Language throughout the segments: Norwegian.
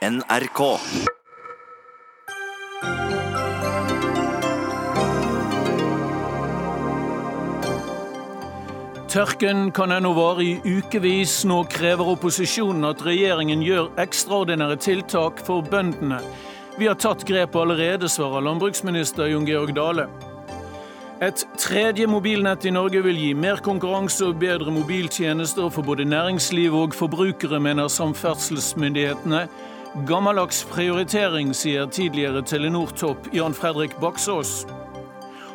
NRK. Tørken kan ennå vare i ukevis. Nå krever opposisjonen at regjeringen gjør ekstraordinære tiltak for bøndene. Vi har tatt grep allerede, svarer landbruksminister Jon Georg Dale. Et tredje mobilnett i Norge vil gi mer konkurranse og bedre mobiltjenester for både næringsliv og forbrukere, mener samferdselsmyndighetene. Gammeldags prioritering, sier tidligere Telenor-topp Jan Fredrik Baksås.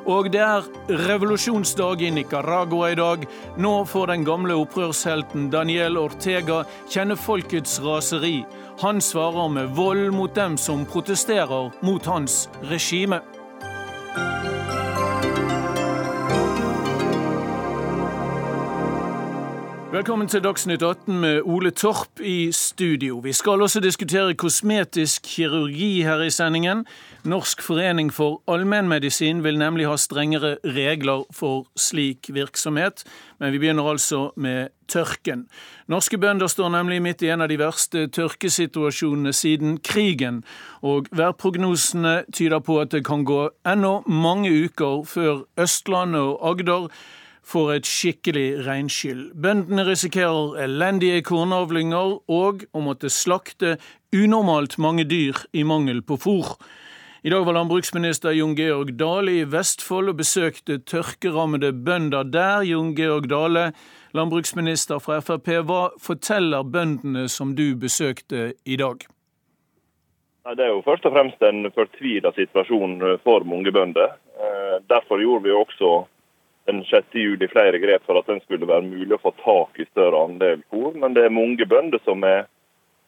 Og det er revolusjonsdag i Nicaragua i dag. Nå får den gamle opprørshelten Daniel Ortega kjenne folkets raseri. Han svarer med vold mot dem som protesterer mot hans regime. Velkommen til Dagsnytt 18 med Ole Torp i studio. Vi skal også diskutere kosmetisk kirurgi her i sendingen. Norsk forening for allmennmedisin vil nemlig ha strengere regler for slik virksomhet. Men vi begynner altså med tørken. Norske bønder står nemlig midt i en av de verste tørkesituasjonene siden krigen. Og værprognosene tyder på at det kan gå ennå mange uker før Østlandet og Agder får et skikkelig regnskyll. Bøndene risikerer elendige kornavlinger og å måtte slakte unormalt mange dyr i mangel på fôr. I dag var landbruksminister Jon Georg Dale i Vestfold og besøkte tørkerammede bønder der. Jon Georg Dale, landbruksminister fra Frp, hva forteller bøndene som du besøkte i dag? Det er jo først og fremst en fortvila situasjon for mange bønder. Eh, derfor gjorde vi også den 6. juli flere grep for at den skulle være mulig å få tak i større andel fôr. Men det er mange bønder som er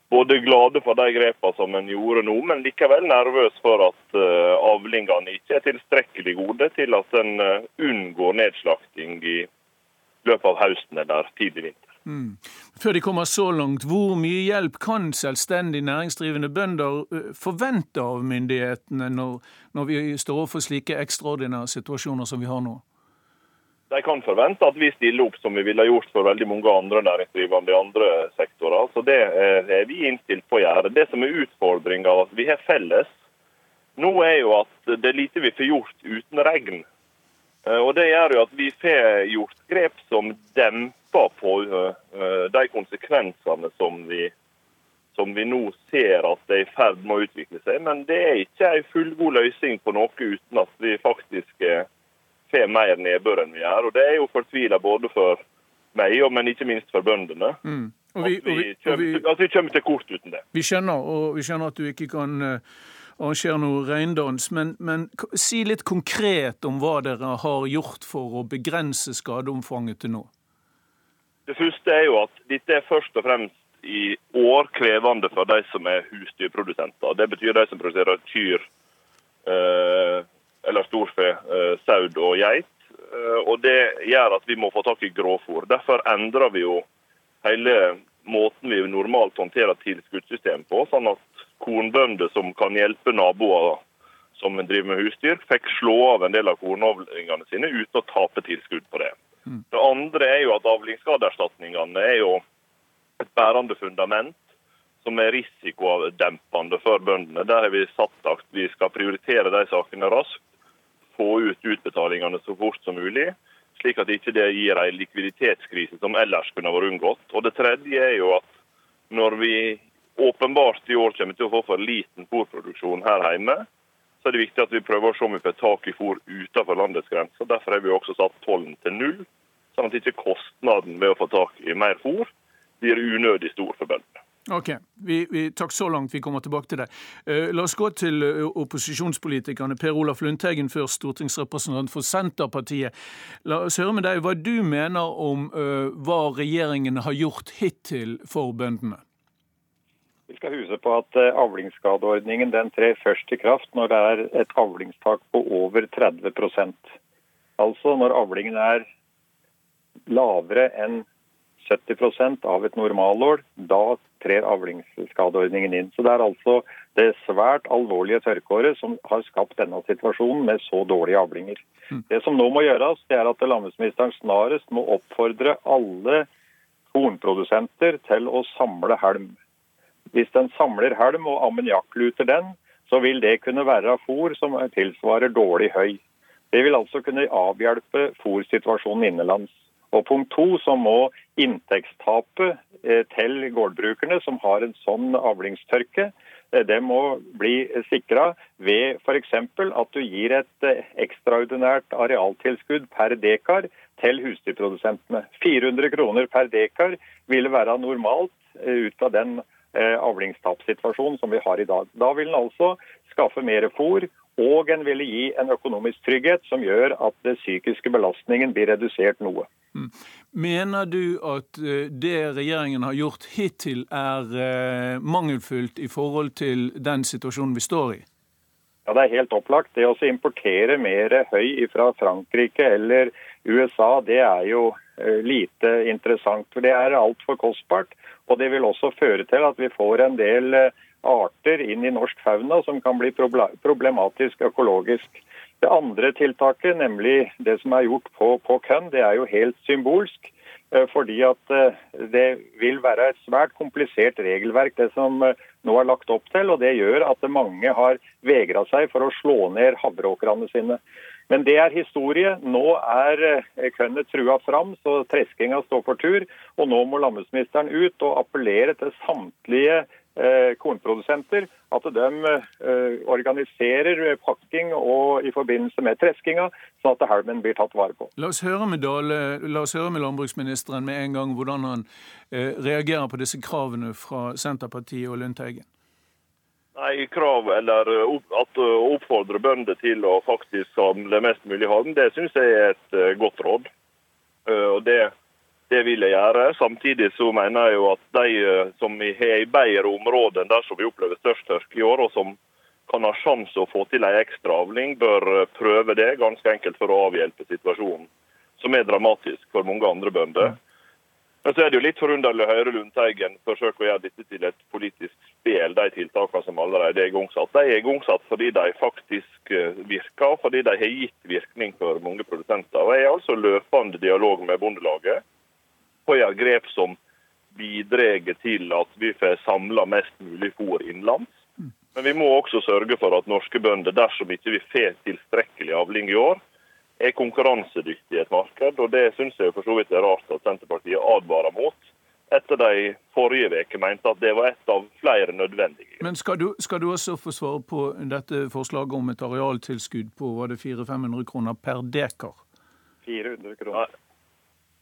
både glade for de grepene som en gjorde nå, men likevel nervøse for at uh, avlingene ikke er tilstrekkelig gode til at en uh, unngår nedslakting i løpet av høsten eller tidlig vinter. Mm. Før de kommer så langt, hvor mye hjelp kan selvstendig næringsdrivende bønder uh, forvente av myndighetene når, når vi står overfor slike ekstraordinære situasjoner som vi har nå? De kan forvente at vi stiller opp som vi ville gjort for veldig mange andre næringsdrivende i andre sektorer. Så Det er vi innstilt på å gjøre. Det som er utfordringa, vi har felles nå, er jo at det er lite vi får gjort uten regn. Eh, og Det gjør jo at vi får gjort grep som demper på eh, de konsekvensene som vi, som vi nå ser at det er i ferd med å utvikle seg. Men det er ikke en fullgod løsning på noe uten at vi faktisk er får mer nedbør enn vi gjør. Og Det er jo fortvila både for meg, men ikke minst for bøndene. Mm. Vi, at, vi, kommer, vi, at vi kommer til kort uten det. Vi skjønner, og vi skjønner at du ikke kan uh, arrangere noe reindans, men, men, si litt konkret om hva dere har gjort for å begrense skadeomfanget til nå. Det første er jo at dette er først og fremst i år krevende for de som er husdyrprodusenter. Det betyr de som produserer kyr, uh, eller storfe, eh, saud og geit. Eh, og Det gjør at vi må få tak i gråfòr. Derfor endrer vi jo hele måten vi normalt håndterer tilskuddssystem på, sånn at kornbønder som kan hjelpe naboer som driver med husdyr, fikk slå av en del av kornavlingene sine uten å tape tilskudd på det. Mm. Det andre er jo at avlingsskadeerstatningene er jo et bærende fundament som er risikodempende for bøndene. Der har vi satt at vi skal prioritere de sakene raskt få ut utbetalingene så fort som mulig, slik at ikke det gir en likviditetskrise som ellers kunne vært unngått. Og Det tredje er jo at når vi åpenbart i år kommer til å få for liten fôrproduksjon her hjemme, så er det viktig at vi prøver å se om vi får tak i fôr utenfor landets grenser. Derfor har vi også satt tollen til null, sånn at ikke kostnaden ved å få tak i mer fôr blir unødig stor for bøndene. Ok, vi, vi, Takk så langt. Vi kommer tilbake til det. Uh, la oss gå til uh, opposisjonspolitikerne. Per Olaf Lundteigen først, stortingsrepresentant for Senterpartiet. La oss høre med deg hva du mener om uh, hva regjeringen har gjort hittil for bøndene. Vi skal huske på at avlingsskadeordningen den trer først i kraft når det er et avlingstak på over 30% Altså når avlingen er lavere enn 70% av et normalår. Da trer avlingsskadeordningen inn. Så Det er altså det svært alvorlige tørkeåret som har skapt denne situasjonen med så dårlige avlinger. Mm. Det som nå må gjøres, det er at landbruksministeren snarest må oppfordre alle kornprodusenter til å samle halm. Hvis den samler helm og ammoniakkluter den, så vil det kunne være fôr som tilsvarer dårlig høy. Det vil altså kunne avhjelpe fòrsituasjonen innenlands. Og punkt to, så må inntektstapet eh, til gårdbrukerne som har en sånn avlingstørke, eh, det må bli sikra ved f.eks. at du gir et eh, ekstraordinært arealtilskudd per dekar til husdyrprodusentene. 400 kroner per dekar ville være normalt ut av den avlingstapssituasjonen som vi har i dag. Da vil en altså skaffe mer fôr og en ville gi en økonomisk trygghet som gjør at den psykiske belastningen blir redusert noe. Mener du at eh, det regjeringen har gjort hittil er eh, mangelfullt i forhold til den situasjonen vi står i? Ja, Det er helt opplagt. Det å importere mer høy fra Frankrike eller USA, det er jo eh, lite interessant. For det er altfor kostbart. Og det vil også føre til at vi får en del arter inn i norsk fauna som kan bli problematisk økologisk. Det andre tiltaket, nemlig det som er gjort på, på kønn, det er jo helt symbolsk. Eh, fordi at eh, det vil være et svært komplisert regelverk det som eh, nå er lagt opp til. og Det gjør at mange har vegra seg for å slå ned havreåkrene sine. Men det er historie. Nå er kønnet trua fram, så treskinga står for tur. Og nå må landbruksministeren ut og appellere til samtlige kornprodusenter at de eh, organiserer pakking og i forbindelse med treskinga, sånn at helmen blir tatt vare på. La oss høre med, Dale, la oss høre med landbruksministeren med en gang hvordan han eh, reagerer på disse kravene fra Senterpartiet og Lundteigen. Nei, krav eller at å oppfordre bønder til å faktisk samle mest mulig halm, det syns jeg er et godt råd. Og det det vil jeg gjøre. Samtidig så mener jeg jo at de eh, som har i bedre områder der som vi opplever størst tørke i år, og som kan ha sjanse å få til en ekstraavling, bør eh, prøve det, ganske enkelt for å avhjelpe situasjonen, som er dramatisk for mange andre bønder. Men så er det jo litt forunderlig å høre Lundteigen forsøke å gjøre dette til et politisk spel, de tiltakene som allerede er igangsatt. De er igangsatt fordi de faktisk eh, virker, fordi de har gitt virkning for mange produsenter. Og Jeg er altså løpende dialog med Bondelaget på gjøre grep som bidrar til at vi får samla mest mulig fôr innenlands. Men vi må også sørge for at norske bønder, dersom ikke vi får tilstrekkelig avling i år, er konkurransedyktige i et marked. Og det syns jeg for så vidt er rart at Senterpartiet advarer mot, etter de forrige uke mente at det var et av flere nødvendige. Men skal du, skal du også få svare på dette forslaget om et arealtilskudd på var det 400-500 kroner per dekar? 400 kroner. Ja.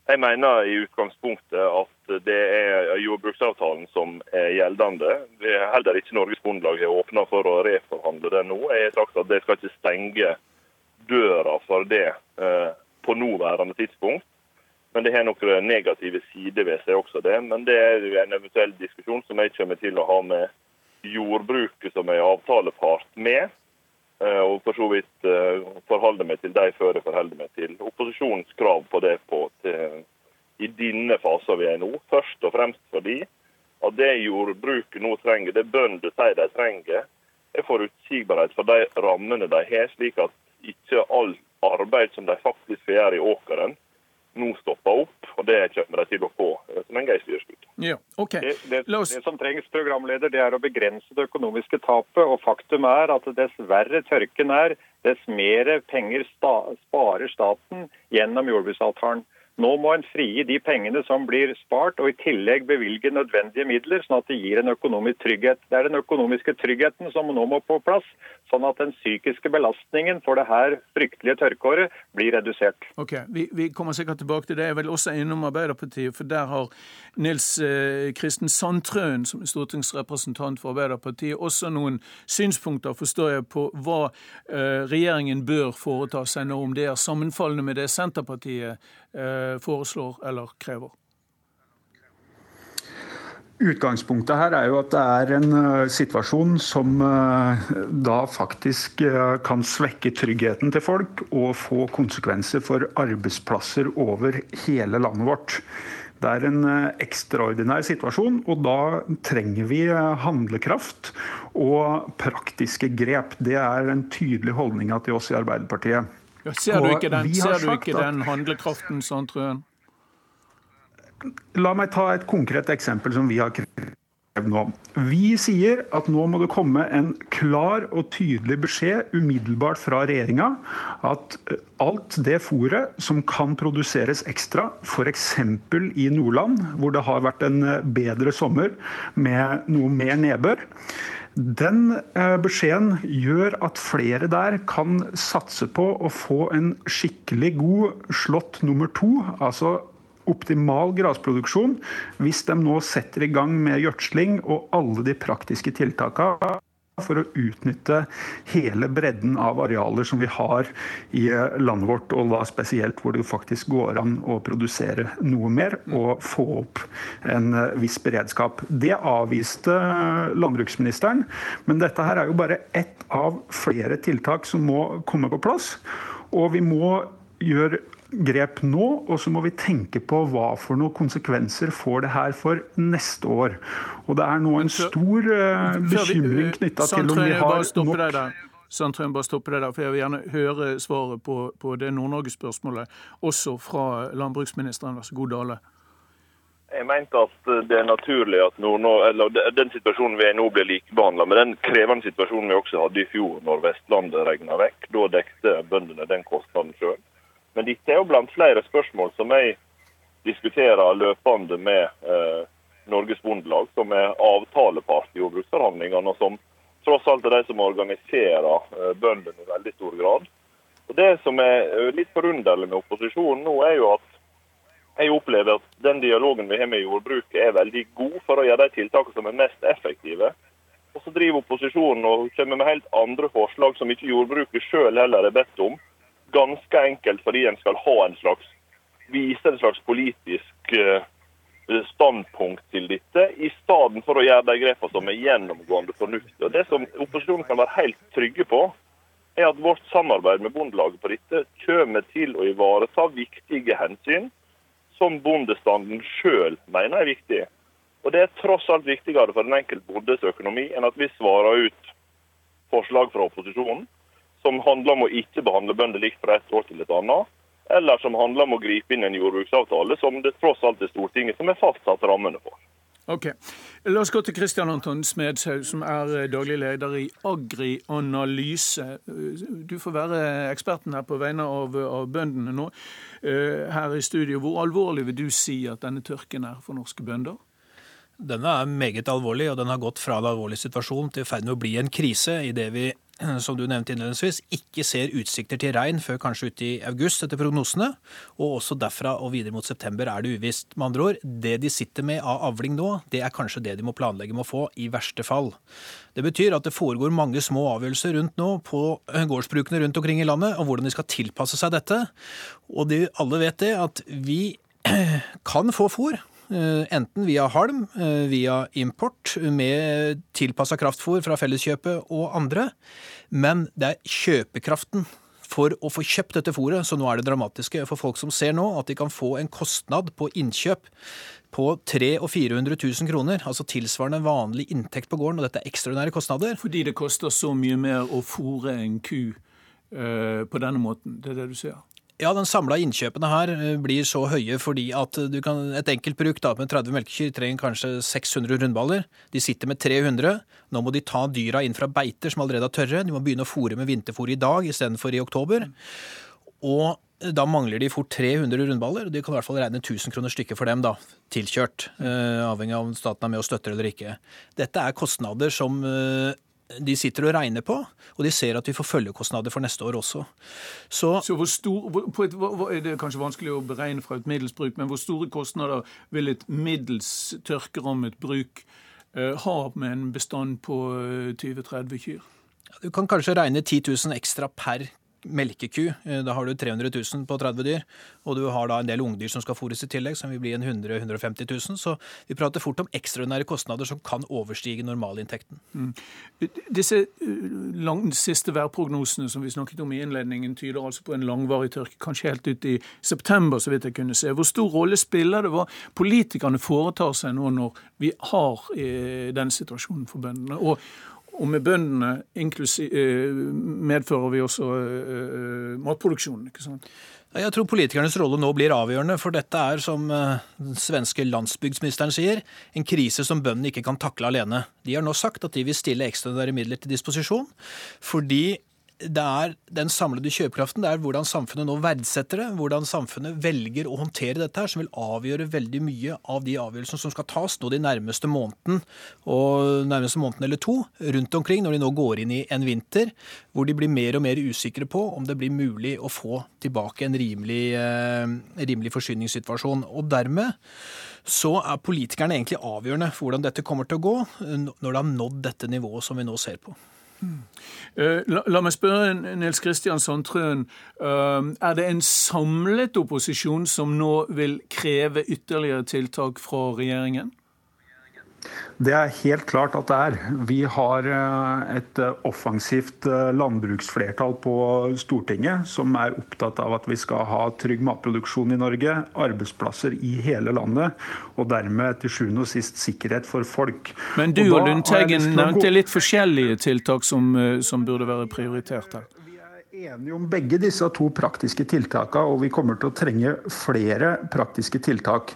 Jeg mener i utgangspunktet at det er jordbruksavtalen som er gjeldende. Er heller ikke Norges Bondelag har åpna for å reforhandle det nå. Jeg har sagt at det skal ikke stenge døra for det eh, på nåværende tidspunkt. Men det har noen negative sider ved seg også, det. Men det er en eventuell diskusjon som jeg kommer til å ha med jordbruket som jeg er avtalepart med. Eh, og for så vidt eh, forholde meg til de før jeg forholder meg til opposisjonens krav på det på, til, i denne fasen vi er nå. Først og fremst fordi at det jordbruket nå trenger, det bønder sier de trenger, er forutsigbarhet for de rammene de har, slik at ikke all arbeid som de faktisk får gjøre i åkeren, nå stopper opp. Og det kommer de til å få eh, som en geiststyrskudd. Ja, okay. det, det, det, som trengs, programleder, det er å begrense det økonomiske tapet. Og faktum er at dess verre tørken er, dess mer penger sta, sparer staten gjennom jordbruksavtalen. Nå må en frigi de pengene som blir spart, og i tillegg bevilge nødvendige midler, sånn at det gir en økonomisk trygghet. Det er den økonomiske tryggheten som nå må på plass, sånn at den psykiske belastningen for det her fryktelige tørkeåret blir redusert. Ok, Vi, vi kommer sikkert tilbake til det. Jeg vil også innom Arbeiderpartiet, for der har Nils eh, Kristen Sandtrøen, som er stortingsrepresentant for Arbeiderpartiet, også noen synspunkter, forstår jeg, på hva eh, regjeringen bør foreta seg nå, om det er sammenfallende med det Senterpartiet Eh, foreslår eller krever? Utgangspunktet her er jo at det er en uh, situasjon som uh, da faktisk uh, kan svekke tryggheten til folk og få konsekvenser for arbeidsplasser over hele landet vårt. Det er en ekstraordinær situasjon, og da trenger vi handlekraft og praktiske grep. Det er en tydelig holdning til oss i Arbeiderpartiet. Ja, ser du ikke den, ser du ikke den handlekraften, Sandtrøen? La meg ta et konkret eksempel som vi har nå. Vi sier at nå må det komme en klar og tydelig beskjed umiddelbart fra regjeringa at eh, alt det fôret som kan produseres ekstra, f.eks. i Nordland, hvor det har vært en eh, bedre sommer med noe mer nedbør, den eh, beskjeden gjør at flere der kan satse på å få en skikkelig god slått nummer to. altså optimal grasproduksjon hvis de nå setter i gang med gjødsling og alle de praktiske tiltakene for å utnytte hele bredden av arealer som vi har i landet vårt, og da spesielt hvor det faktisk går an å produsere noe mer og få opp en viss beredskap. Det avviste landbruksministeren, men dette her er jo bare ett av flere tiltak som må komme på plass. Og vi må gjøre grep nå, og så må vi tenke på hva for noen konsekvenser får det her for neste år. Og det er nå en stor uh, bekymring knytta til om vi har nok Sandtrøen, bare stoppe deg der, for Jeg vil gjerne høre svaret på, på det Nord-Norge-spørsmålet, også fra landbruksministeren. Vær så god, Dale. Jeg mente at det er naturlig at den situasjonen vi er i nå, blir likebehandla med den krevende situasjonen vi også hadde i fjor, når Vestlandet regna vekk. Da dekte bøndene den kostnaden sjøl. Men dette er jo blant flere spørsmål som jeg diskuterer løpende med eh, Norges Bondelag, som er avtalepart i jordbruksforhandlingene, og som tross alt er de som organiserer eh, bøndene i veldig stor grad. Og Det som er eh, litt forunderlig med opposisjonen nå, er jo at jeg opplever at den dialogen vi har med jordbruket er veldig god for å gjøre de tiltakene som er mest effektive. Og så driver opposisjonen og kommer med helt andre forslag som ikke jordbruket sjøl heller er bedt om ganske enkelt fordi en skal ha en slags vise en slags politisk uh, standpunkt til dette, i stedet for å gjøre de grepene som er gjennomgående fornuftige. Det som opposisjonen kan være helt trygge på, er at vårt samarbeid med Bondelaget på dette kommer til å ivareta viktige hensyn som bondestanden sjøl mener er viktig. Og Det er tross alt viktigere for den enkelte bondes økonomi enn at vi svarer ut forslag fra opposisjonen som handler om å ikke behandle bønder likt fra et år til et annet, eller som handler om å gripe inn en jordbruksavtale som det tross alt er Stortinget som har fastsatt rammene for. Ok. La oss gå til Kristian Anton Smedshaug, som er eh, daglig leder i Agri Analyse. Du får være eksperten her på vegne av, av bøndene nå. Eh, her i studio, hvor alvorlig vil du si at denne tørken er for norske bønder? Denne er meget alvorlig, og den har gått fra en alvorlig situasjon til i ferd med å bli en krise idet vi som du nevnte innledningsvis, ikke ser utsikter til regn før kanskje ut i august etter prognosene. Og også derfra og videre mot september er det uvisst. Med andre ord, det de sitter med av avling nå, det er kanskje det de må planlegge med å få, i verste fall. Det betyr at det foregår mange små avgjørelser rundt nå på gårdsbrukene rundt omkring i landet om hvordan de skal tilpasse seg dette. Og de, alle vet det, at vi kan få fôr enten via halm, eh, via import, med tilpassa kraftfôr fra Felleskjøpet og andre. Men det er kjøpekraften for å få kjøpt dette fôret, så nå er det dramatiske for folk som ser nå at de kan få en kostnad på innkjøp på 300 og 400 000 kroner, altså tilsvarende vanlig inntekt på gården, og dette er ekstraordinære kostnader. Fordi det koster så mye mer å fôre en ku uh, på denne måten, det er det du sier? Ja, den samla innkjøpene her eh, blir så høye fordi at kan, et enkeltbruk da, med 30 melkekyr trenger kanskje 600 rundballer. De sitter med 300. Nå må de ta dyra inn fra beiter som allerede er tørre. De må begynne å fôre med vinterfôr i dag istedenfor i oktober. Og da mangler de fort 300 rundballer. De kan i hvert fall regne 1000 kroner stykket for dem, da, tilkjørt. Uh, avhengig av om staten er med og støtter eller ikke. Dette er kostnader som de sitter og regner på, og de ser at vi får følgekostnader for neste år også. Så, Så hvor stor, på et, Det er kanskje vanskelig å beregne fra et middels bruk, men hvor store kostnader vil et middels tørkerammet bruk uh, ha med en bestand på 20-30 eh, kyr? Du kan kanskje regne 10 000 ekstra per melkeku. Eh, da har du 300 000 på 30 dyr. Og du har da en del ungdyr som skal fôres i tillegg, som vil bli en 100 150 000. Så vi prater fort om ekstraordinære kostnader som kan overstige normalinntekten. Mm. Disse langt siste værprognosene som vi snakket om i innledningen, tyder altså på en langvarig tørke, kanskje helt ut i september, så vidt jeg kunne se. Hvor stor rolle spiller det hva politikerne foretar seg nå når vi har eh, den situasjonen for bøndene? Og, og med bøndene eh, medfører vi også uh, matproduksjonen. ikke sant? Jeg tror politikernes rolle nå blir avgjørende, for dette er, som eh, den svenske landsbygdsministeren sier, en krise som bøndene ikke kan takle alene. De har nå sagt at de vil stille ekstraordinære midler til disposisjon, fordi det er den samlede kjøpekraften, det er hvordan samfunnet nå verdsetter det, hvordan samfunnet velger å håndtere dette her, som vil avgjøre veldig mye av de avgjørelsene som skal tas nå de nærmeste måneden, og nærmeste måneden eller to rundt omkring, når de nå går inn i en vinter hvor de blir mer og mer usikre på om det blir mulig å få tilbake en rimelig, eh, rimelig forsyningssituasjon. Og dermed så er politikerne egentlig avgjørende for hvordan dette kommer til å gå, når det har nådd dette nivået som vi nå ser på. Uh, la, la, meg spørre Nils Kristian Sandtrøen. Uh, er det en samlet opposisjon som nå vil kreve ytterligere tiltak fra regjeringen? Det er helt klart at det er. Vi har eh, et eh, offensivt eh, landbruksflertall på Stortinget som er opptatt av at vi skal ha trygg matproduksjon i Norge, arbeidsplasser i hele landet, og dermed til sjuende og sist sikkerhet for folk. Men du og, og Lundteigen nevnte litt forskjellige tiltak som, som burde være prioritert her enige om begge disse to praktiske tiltakene, og vi kommer til å trenge flere praktiske tiltak.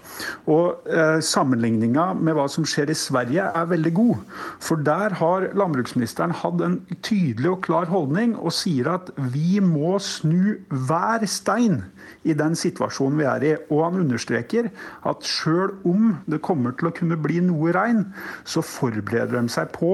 Og eh, Sammenligninga med hva som skjer i Sverige er veldig god. For der har landbruksministeren hatt en tydelig og klar holdning og sier at vi må snu hver stein i den situasjonen vi er i. Og han understreker at sjøl om det kommer til å kunne bli noe regn, så forbereder de seg på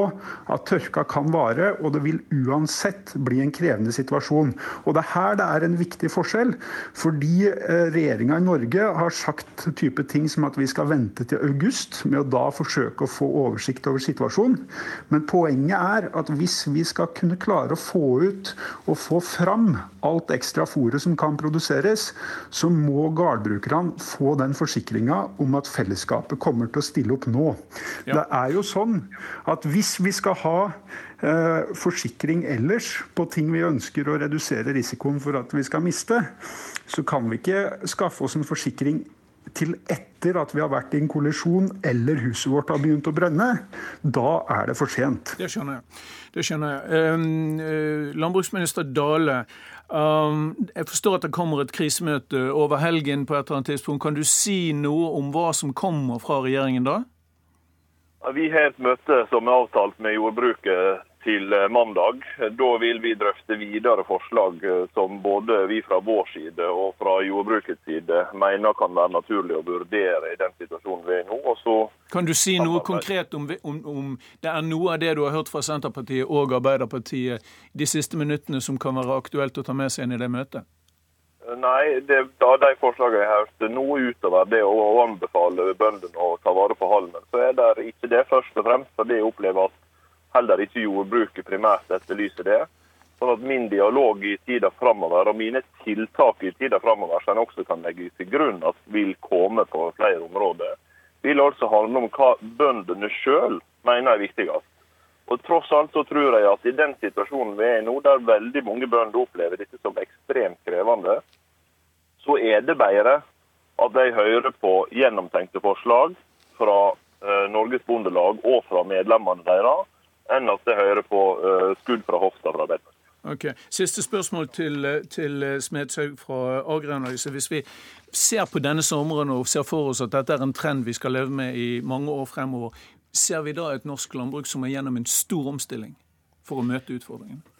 at tørka kan vare, og det vil uansett bli en krevende situasjon. Og Det er her det er en viktig forskjell. Fordi eh, regjeringa i Norge har sagt type ting som at vi skal vente til august med å da forsøke å få oversikt over situasjonen. Men poenget er at hvis vi skal kunne klare å få ut og få fram alt ekstra fôret som kan produseres, så må gårdbrukerne få den forsikringa om at fellesskapet kommer til å stille opp nå. Ja. Det er jo sånn at hvis vi skal ha Eh, forsikring ellers på ting vi ønsker å redusere risikoen for at vi skal miste, så kan vi ikke skaffe oss en forsikring til etter at vi har vært i en kollisjon eller huset vårt har begynt å brenne. Da er det for sent. Det skjønner jeg. Det skjønner jeg. Uh, landbruksminister Dale, jeg forstår at det kommer et krisemøte over helgen på et eller annet tidspunkt. Kan du si noe om hva som kommer fra regjeringen da? Vi har et møte som er avtalt med jordbruket til eh, mandag. Da vil vi drøfte videre forslag eh, som både vi fra vår side og fra jordbrukets side mener kan være naturlig å vurdere i den situasjonen vi er i nå. kan du si noe konkret om, om, om, det er noe av det du har hørt fra Senterpartiet og Arbeiderpartiet de siste minuttene som kan være aktuelt å ta med seg inn i det møtet? Nei, det, da de forslagene jeg hørte, nå utover det å anbefale bøndene å ta vare på halmen, så er det ikke det først og fremst fordi jeg opplever at heller ikke jordbruket primært etterlyser det. Sånn at min dialog i tida framover og mine tiltak i tida framover som en også kan legge til grunn at vil komme på flere områder, vil altså handle om hva bøndene sjøl mener er viktigst. Og Tross alt så tror jeg at i den situasjonen vi er i nå, der veldig mange bønder opplever dette som ekstremt krevende, så er det bedre at de hører på gjennomtenkte forslag fra eh, Norges Bondelag og fra medlemmene deres, enn at det hører på eh, skudd fra hofta fra Arbeiderpartiet. Ok. Siste spørsmål til, til Smedshaug fra Agrianalyse. Hvis vi ser på denne sommeren og ser for oss at dette er en trend vi skal leve med i mange år fremover, Ser vi da et norsk landbruk som er gjennom en stor omstilling for å møte utfordringene?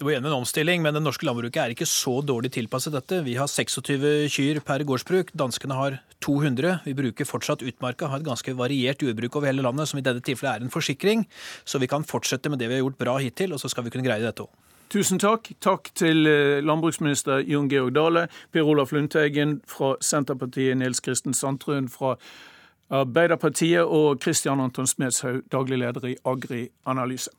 Det var igjen en omstilling, men det norske landbruket er ikke så dårlig tilpasset dette. Vi har 26 kyr per gårdsbruk, danskene har 200. Vi bruker fortsatt utmarka, har et ganske variert jordbruk over hele landet, som i dette tilfellet er en forsikring. Så vi kan fortsette med det vi har gjort bra hittil, og så skal vi kunne greie dette òg. Tusen takk. Takk til eh, landbruksminister Jon Georg Dale, Per Olaf Lundteigen fra Senterpartiet, Nils Kristen Sandtrøen fra Arbeiderpartiet og Kristian Anton Smedshaug, daglig leder i Agri Analyse.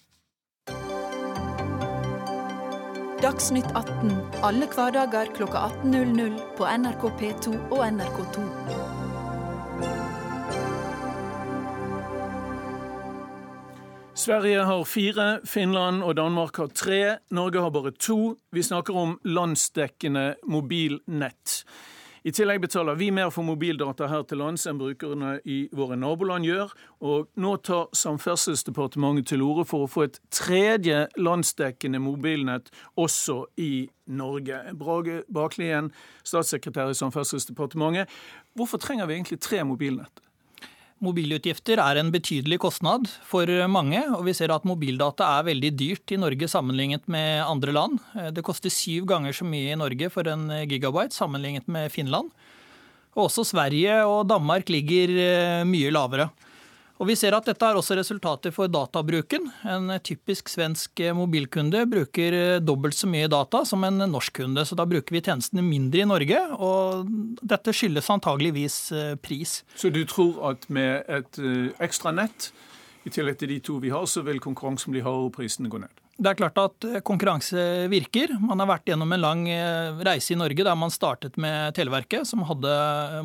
Dagsnytt 18 alle hverdager kl 18.00 på NRK P2 og NRK2. Sverige har fire, Finland og Danmark har tre. Norge har bare to. Vi snakker om landsdekkende mobilnett. I tillegg betaler vi mer for mobildata her til lands enn brukerne i våre naboland gjør. Og nå tar Samferdselsdepartementet til orde for å få et tredje landsdekkende mobilnett også i Norge. Brage Baklien, statssekretær i Samferdselsdepartementet. Hvorfor trenger vi egentlig tre mobilnett? Mobilutgifter er en betydelig kostnad for mange, og vi ser at mobildata er veldig dyrt i Norge sammenlignet med andre land. Det koster syv ganger så mye i Norge for en gigabyte sammenlignet med Finland. Og også Sverige og Danmark ligger eh, mye lavere. Og Vi ser at dette er også resultater for databruken. En typisk svensk mobilkunde bruker eh, dobbelt så mye data som en norsk kunde, så da bruker vi tjenestene mindre i Norge. Og dette skyldes antageligvis eh, pris. Så du tror at med et eh, ekstra nett, i tillegg til de to vi har, så vil konkurransen bli hardere og prisene gå ned? Det er klart at konkurranse virker. Man har vært gjennom en lang reise i Norge der man startet med Televerket, som hadde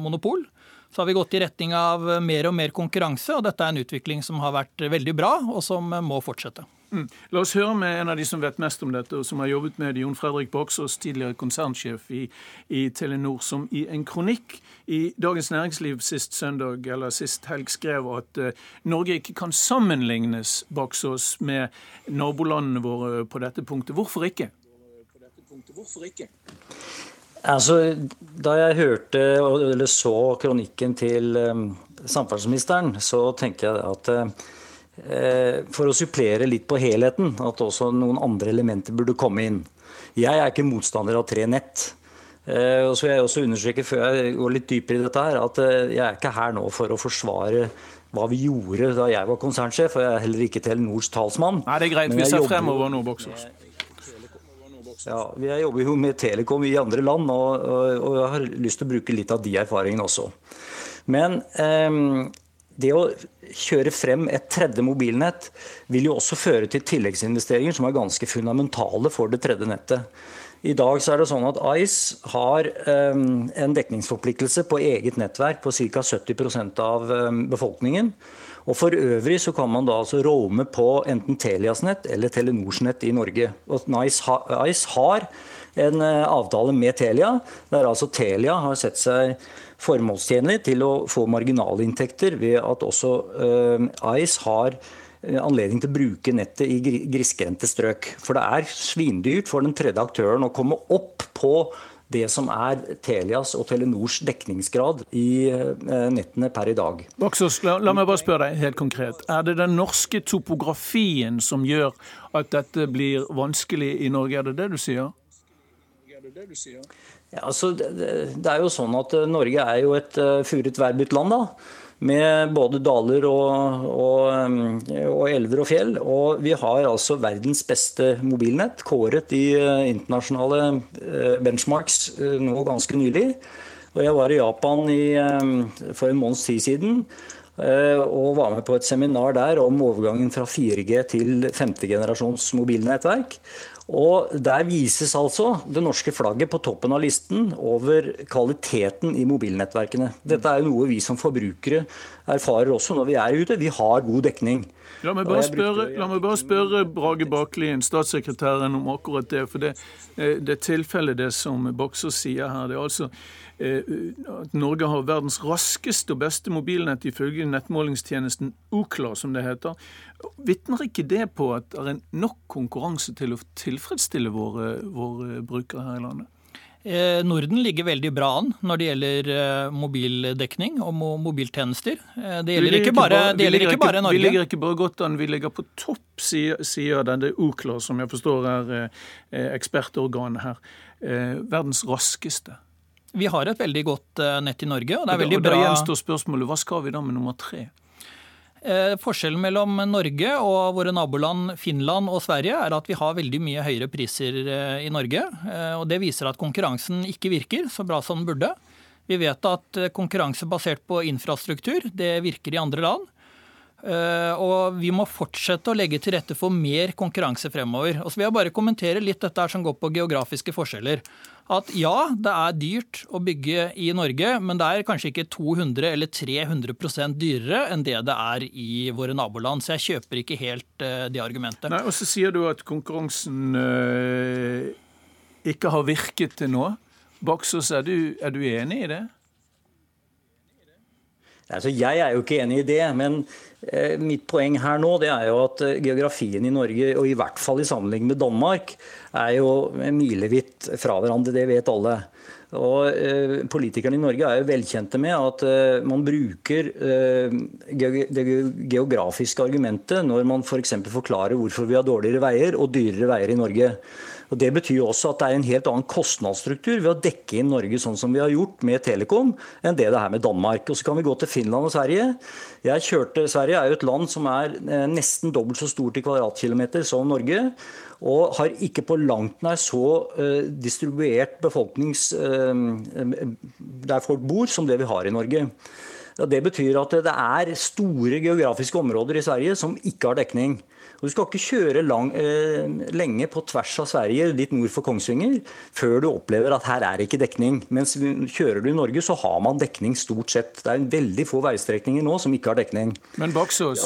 monopol. Så har vi gått i retning av mer og mer konkurranse, og dette er en utvikling som har vært veldig bra, og som må fortsette. Mm. La oss høre med en av de som vet mest om dette, og som har jobbet med Jon Fredrik Baksås, tidligere konsernsjef i, i, Telenor, som i en kronikk i Dagens Næringsliv sist søndag, eller sist helg skrev at uh, Norge ikke kan sammenlignes Baksås med nabolandene våre på dette punktet. Hvorfor ikke? Hvorfor ikke? Altså, da jeg hørte eller så kronikken til um, samferdselsministeren, så tenker jeg at uh, for å supplere litt på helheten, at også noen andre elementer burde komme inn. Jeg er ikke motstander av tre nett. Og så vil jeg også understreke før jeg går litt dypere i dette her, at jeg er ikke her nå for å forsvare hva vi gjorde da jeg var konsernsjef, og jeg er heller ikke Telenors talsmann. Nei, det er greit. Vi ser fremover nå, Boksås. Ja, Vi jobber jo med Telekom i andre land, og, og, og, jeg har lyst til å bruke litt av de erfaringene også. Men eh, det å kjøre frem et tredje mobilnett vil jo også føre til tilleggsinvesteringer som er ganske fundamentale for det tredje nettet. I dag så er det sånn at Ice har um, en dekningsforpliktelse på eget nettverk på ca. 70 av um, befolkningen. Og For øvrig så kan man da altså roame på enten Telias nett eller Telenors nett i Norge. Og Nice Ice har en eh, avtale med Telia, der altså Telia har sett seg formålstjenlig til å få marginalinntekter ved at også uh, Ice har eh, anledning til å bruke nettet i grisgrendte strøk. For det er svindyrt for den tredje aktøren å komme opp på det som er Telias og Telenors dekningsgrad i eh, nettene per i dag. Baksås, la, la, meg bare spørre deg helt konkret. Er det den norske topografien som gjør at dette blir vanskelig i Norge, er det det du sier? Ja, altså, det, det, er jo sånn at eh, Norge er jo et uh, furet værbudt land. da med både daler og, og, og, elver og fjell. Og vi har altså verdens beste mobilnett, kåret i eh, internasjonale eh, benchmarks eh, nå ganske nylig. Og jeg var i Japan i, for en måneds tid siden og var med på et seminar der om overgangen fra 4G til 5. generasjons mobilnettverk. Og Der vises altså det norske flagget på toppen av listen over kvaliteten i mobilnettverkene. Dette er jo noe vi som forbrukere erfarer også når vi er ute. Vi har god dekning. La meg bare spørre, la meg bare spørre Brage Baklien, statssekretæren, om akkurat det. For det, eh, det tilfellet det som Bokser sier her. det er altså at Norge har verdens raskeste og beste mobilnett ifølge nettmålingstjenesten Okla, som det heter. Vitner ikke det på at det er nok konkurranse til å tilfredsstille våre, våre brukere her i landet? Eh, Norden ligger veldig bra an når det gjelder eh, mobildekning og mobiltjenester. Det gjelder ikke bare, det gjelder ikke bare Norge. Vi ligger ikke bare godt an, vi ligger på topp, sier, denne UKLA, som jeg forstår er ekspertorganet her. Verdens raskeste. Vi har et veldig godt eh, nett i Norge. og det er veldig bra. Da gjenstår spørsmålet, Hva skal vi da med nummer tre? Eh, forskjellen mellom Norge og våre naboland Finland og Sverige er at vi har veldig mye høyere priser eh, i Norge. og Det viser at konkurransen ikke virker så bra som den burde. Vi vet at konkurranse basert på infrastruktur det virker i andre land. Og vi må fortsette å legge til rette for mer konkurranse fremover. Og så vil jeg bare kommentere litt dette som går på geografiske forskjeller at ja, det er dyrt å bygge i Norge, men det er kanskje ikke 200 eller 300% dyrere enn det det er i våre naboland. Så jeg kjøper ikke helt uh, det argumentet. Nei, Og så sier du at konkurransen øh, ikke har virket til nå. Baksås, er er du enig i det? Altså, jeg er jo ikke enig i det, men eh, mitt poeng her nå det er jo at eh, geografien i Norge, og i hvert fall i sammenligning med Danmark, er jo milevidt fra hverandre. Det vet alle. Og eh, Politikerne i Norge er jo velkjente med at eh, man bruker eh, det geografiske argumentet når man f.eks. For forklarer hvorfor vi har dårligere veier og dyrere veier i Norge. Og Det betyr også at det er en helt annen kostnadsstruktur ved å dekke inn Norge sånn som vi har gjort med Telekom, enn det det er med Danmark. Og Så kan vi gå til Finland og Sverige. Jeg kjørte, Sverige er jo et land som er eh, nesten dobbelt så stort i kvadratkilometer som Norge. Og har ikke på langt nær så uh, distribuert befolknings... Uh, der folk bor, som det vi har i Norge. Det betyr at det er store geografiske områder i Sverige som ikke har dekning. Og Du skal ikke kjøre lang, eh, lenge på tvers av Sverige, litt nord for Kongsvinger, før du opplever at her er ikke dekning. Mens kjører du i Norge, så har man dekning stort sett. Det er veldig få veistrekninger nå som ikke har dekning. Men Baksås,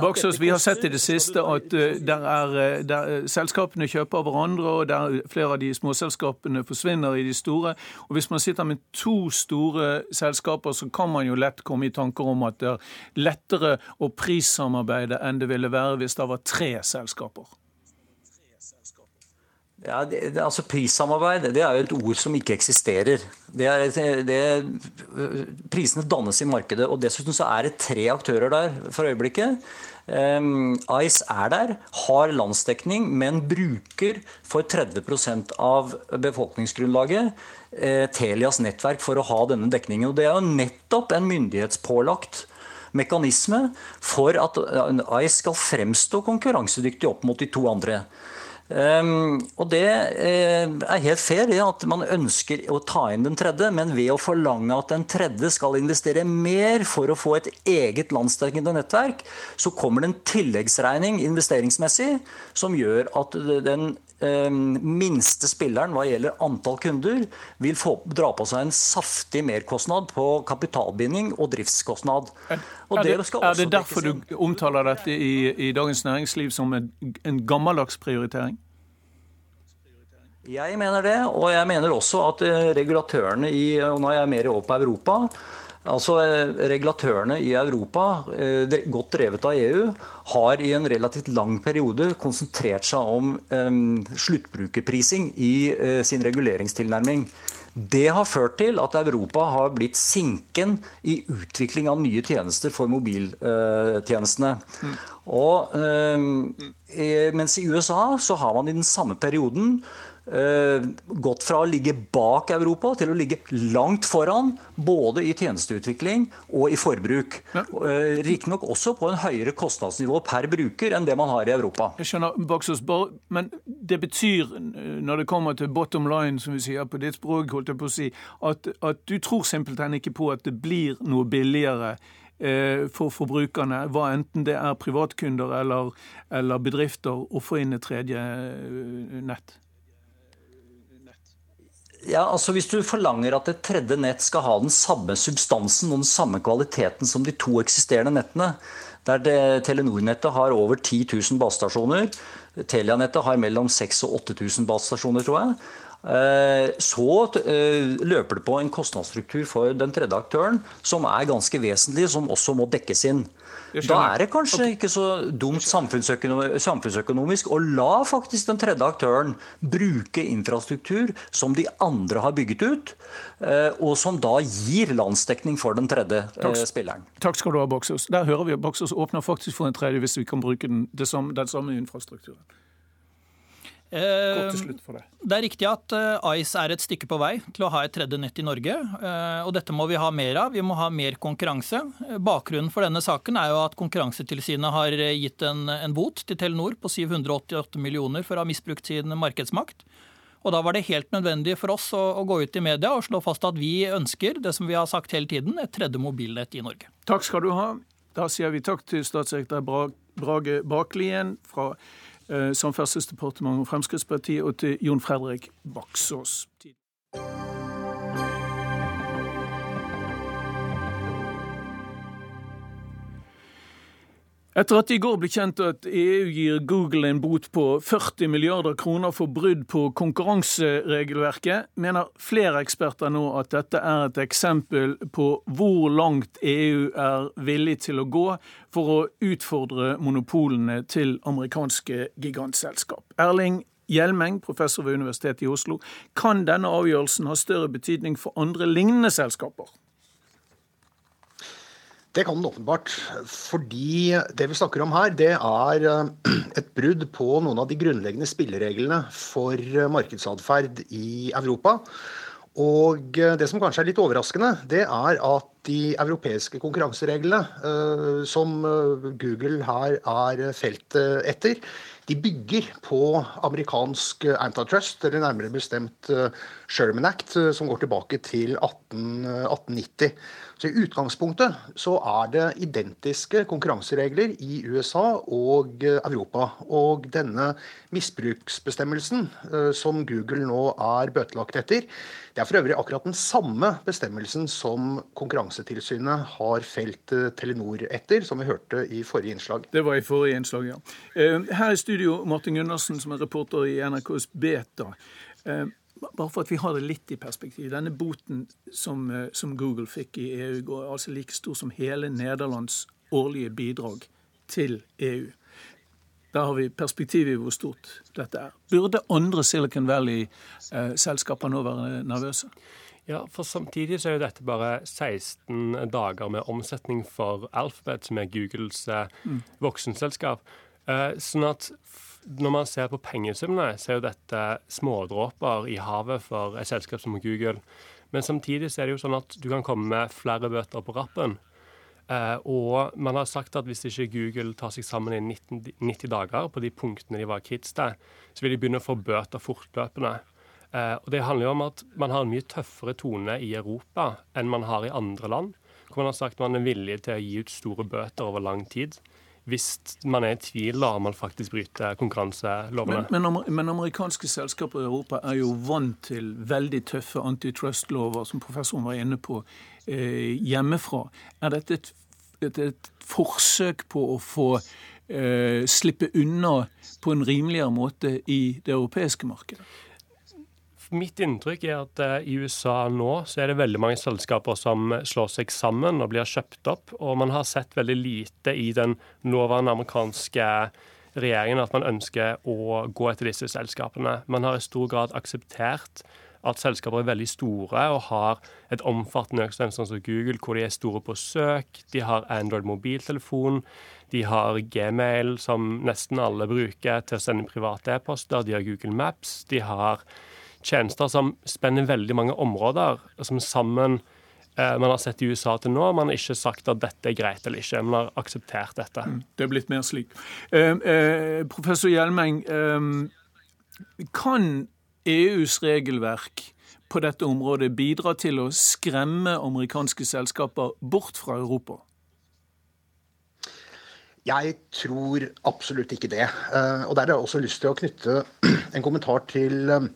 Baksås vi har sett i det siste at uh, der er, eh, der, uh, selskapene kjøper av hverandre, og der flere av de småselskapene forsvinner i de store. Og Hvis man sitter med to store selskaper, så kan man jo lett komme i tanker om at det er lettere å prissamarbeide enn det ville være hvis det over tre selskaper? Ja, det, det, altså Prissamarbeid det er jo et ord som ikke eksisterer. Det er, det, prisene dannes i markedet. og Dessuten så er det tre aktører der for øyeblikket. Um, Ice er der, har landsdekning, men bruker for 30 av befolkningsgrunnlaget eh, Telias nettverk for å ha denne dekningen. og Det er jo nettopp en myndighetspålagt mekanisme for at Ice skal fremstå konkurransedyktig opp mot de to andre. Um, og Det eh, er helt fair at man ønsker å ta inn den tredje, men ved å forlange at den tredje skal investere mer for å få et eget landsdekkende nettverk, så kommer det en tilleggsregning investeringsmessig som gjør at den minste spilleren hva gjelder antall kunder, vil få, dra på seg en saftig merkostnad på kapitalbinding og driftskostnad. Og er, det, er det derfor du omtaler dette i, i Dagens Næringsliv som en, en gammeldags prioritering? Jeg mener det, og jeg mener også at eh, regulatørene i og Nå er jeg mer over på Europa. Altså eh, Regulatørene i Europa, eh, godt drevet av EU, har i en relativt lang periode konsentrert seg om sluttbrukerprising i uh, sin reguleringstilnærming. Det har ført til at Europa har blitt sinken i utvikling av nye tjenester for mobiltjenestene. Mm. Og, mens i USA så har man i den samme perioden Eh, gått fra å ligge bak Europa til å ligge langt foran, både i tjenesteutvikling og i forbruk. Ja. Eh, riktignok også på en høyere kostnadsnivå per bruker enn det man har i Europa. Jeg skjønner, Baksos, men det betyr, når det kommer til bottom line, som vi sier på ditt språk, holdt jeg på å si, at, at du tror simpelthen ikke på at det blir noe billigere eh, for forbrukerne, hva enten det er privatkunder eller, eller bedrifter, å få inn et tredje nett? Ja, altså Hvis du forlanger at et tredje nett skal ha den samme substansen og den samme kvaliteten som de to eksisterende nettene, der Telenor-nettet har over 10 000 basestasjoner, Telia-nettet har mellom 6000 og 8000 basestasjoner, tror jeg, eh, så eh, løper det på en kostnadsstruktur for den tredje aktøren som er ganske vesentlig, som også må dekkes inn. Da er det kanskje ikke så dumt samfunnsøkonomisk å la faktisk den tredje aktøren bruke infrastruktur som de andre har bygget ut, eh, og som da gir landsdekning for den tredje eh, Takk. spilleren. Takk skal du ha, Boksås. Der hører vi at Boksås åpner faktisk for en tredje hvis vi kan bruke den, den samme infrastrukturen. Eh, det er riktig at eh, Ice er et stykke på vei til å ha et tredje nett i Norge. Eh, og dette må vi ha mer av. Vi må ha mer konkurranse. Bakgrunnen for denne saken er jo at Konkurransetilsynet har gitt en, en bot til Telenor på 788 millioner for å ha misbrukt sin markedsmakt. Og Da var det helt nødvendig for oss å, å, gå ut i media og slå fast at vi ønsker det som vi har sagt hele tiden, et tredje mobilnett i Norge. Takk skal du ha. Da sier vi takk til statssekretær Brage Baklien fra Samferdselsdepartementet og Fremskrittspartiet, og til Jon Fredrik Baksås. Etter at det i går ble kjent at EU gir Google en bot på 40 milliarder kroner for brudd på konkurranseregelverket, mener flere eksperter nå at dette er et eksempel på hvor langt EU er villig til å gå for å utfordre monopolene til amerikanske gigantselskap. Erling Hjelmeng, professor ved Universitetet i Oslo, kan denne avgjørelsen ha større betydning for andre lignende selskaper? Det kan den åpenbart. Fordi det vi snakker om her, det er eh, et brudd på noen av de grunnleggende spillereglene for eh, markedsatferd i Europa. Og eh, det som kanskje er litt overraskende, det er at de europeiske konkurransereglene som Google her er felt etter, de bygger på amerikansk antitrust, eller nærmere bestemt Sherman Act, som går tilbake til 18, 1890. Så I utgangspunktet så er det identiske konkurranseregler i USA og eh, Europa. Og denne misbruksbestemmelsen eh, som Google nå er bøtelagt etter, det er for øvrig akkurat den samme bestemmelsen som Konkurransetilsynet har felt eh, Telenor etter, som vi hørte i forrige innslag. Det var i forrige innslag, ja. Her i studio, Martin Gundersen, som er reporter i NRKs Beta. Bare for at vi har det litt i perspektiv. Denne boten som, eh, som Google fikk i EU, går altså like stor som hele Nederlands årlige bidrag til EU. Der har vi perspektiv i hvor stort dette er. Burde andre Silicon Valley-selskaper nå være nervøse? Ja, for samtidig så er jo dette bare 16 dager med omsetning for Alphabet, som er Googles eh, mm. voksenselskap. Eh, sånn at når man ser på pengesummene, så er jo dette smådråper i havet for et selskap som Google. Men samtidig så er det jo sånn at du kan komme med flere bøter på rappen. Eh, og man har sagt at hvis ikke Google tar seg sammen i 90, 90 dager på de punktene de var kids til, så vil de begynne å få bøter fortløpende. Eh, og det handler jo om at man har en mye tøffere tone i Europa enn man har i andre land. Hvor man har sagt man er villig til å gi ut store bøter over lang tid hvis man er i tvil om man faktisk bryter konkurranselovene. Men, men, men, amerikanske selskaper i Europa er jo vant til veldig tøffe antitrust-lover, som professoren var inne på, eh, hjemmefra. Er dette et, et, et, forsøk på å få eh, slippe unna på en rimeligere måte i det europeiske markedet? Mitt inntrykk er at uh, i USA nå så er det veldig mange selskaper som slår seg sammen og blir kjøpt opp. Og man har sett veldig lite i den nåværende amerikanske regjeringen at man ønsker å gå etter disse selskapene. Man har i stor grad akseptert at selskaper er veldig store og har et omfattende økosystem som Google, hvor de er store på søk. De har Android mobiltelefon. De har Gmail, som nesten alle bruker til å sende private e-poster. De har Google Maps. De har tjenester som spenner veldig mange områder, som sammen eh, man har sett i USA til nå. Man har ikke sagt at dette er greit eller ikke. Man har akseptert dette. Mm, det er blitt mer slik. Eh, eh, professor Hjelmeng, eh, kan EUs regelverk på dette området bidra til å skremme amerikanske selskaper bort fra Europa? Jeg tror absolutt ikke det. Eh, og Der har jeg også lyst til å knytte en kommentar til eh,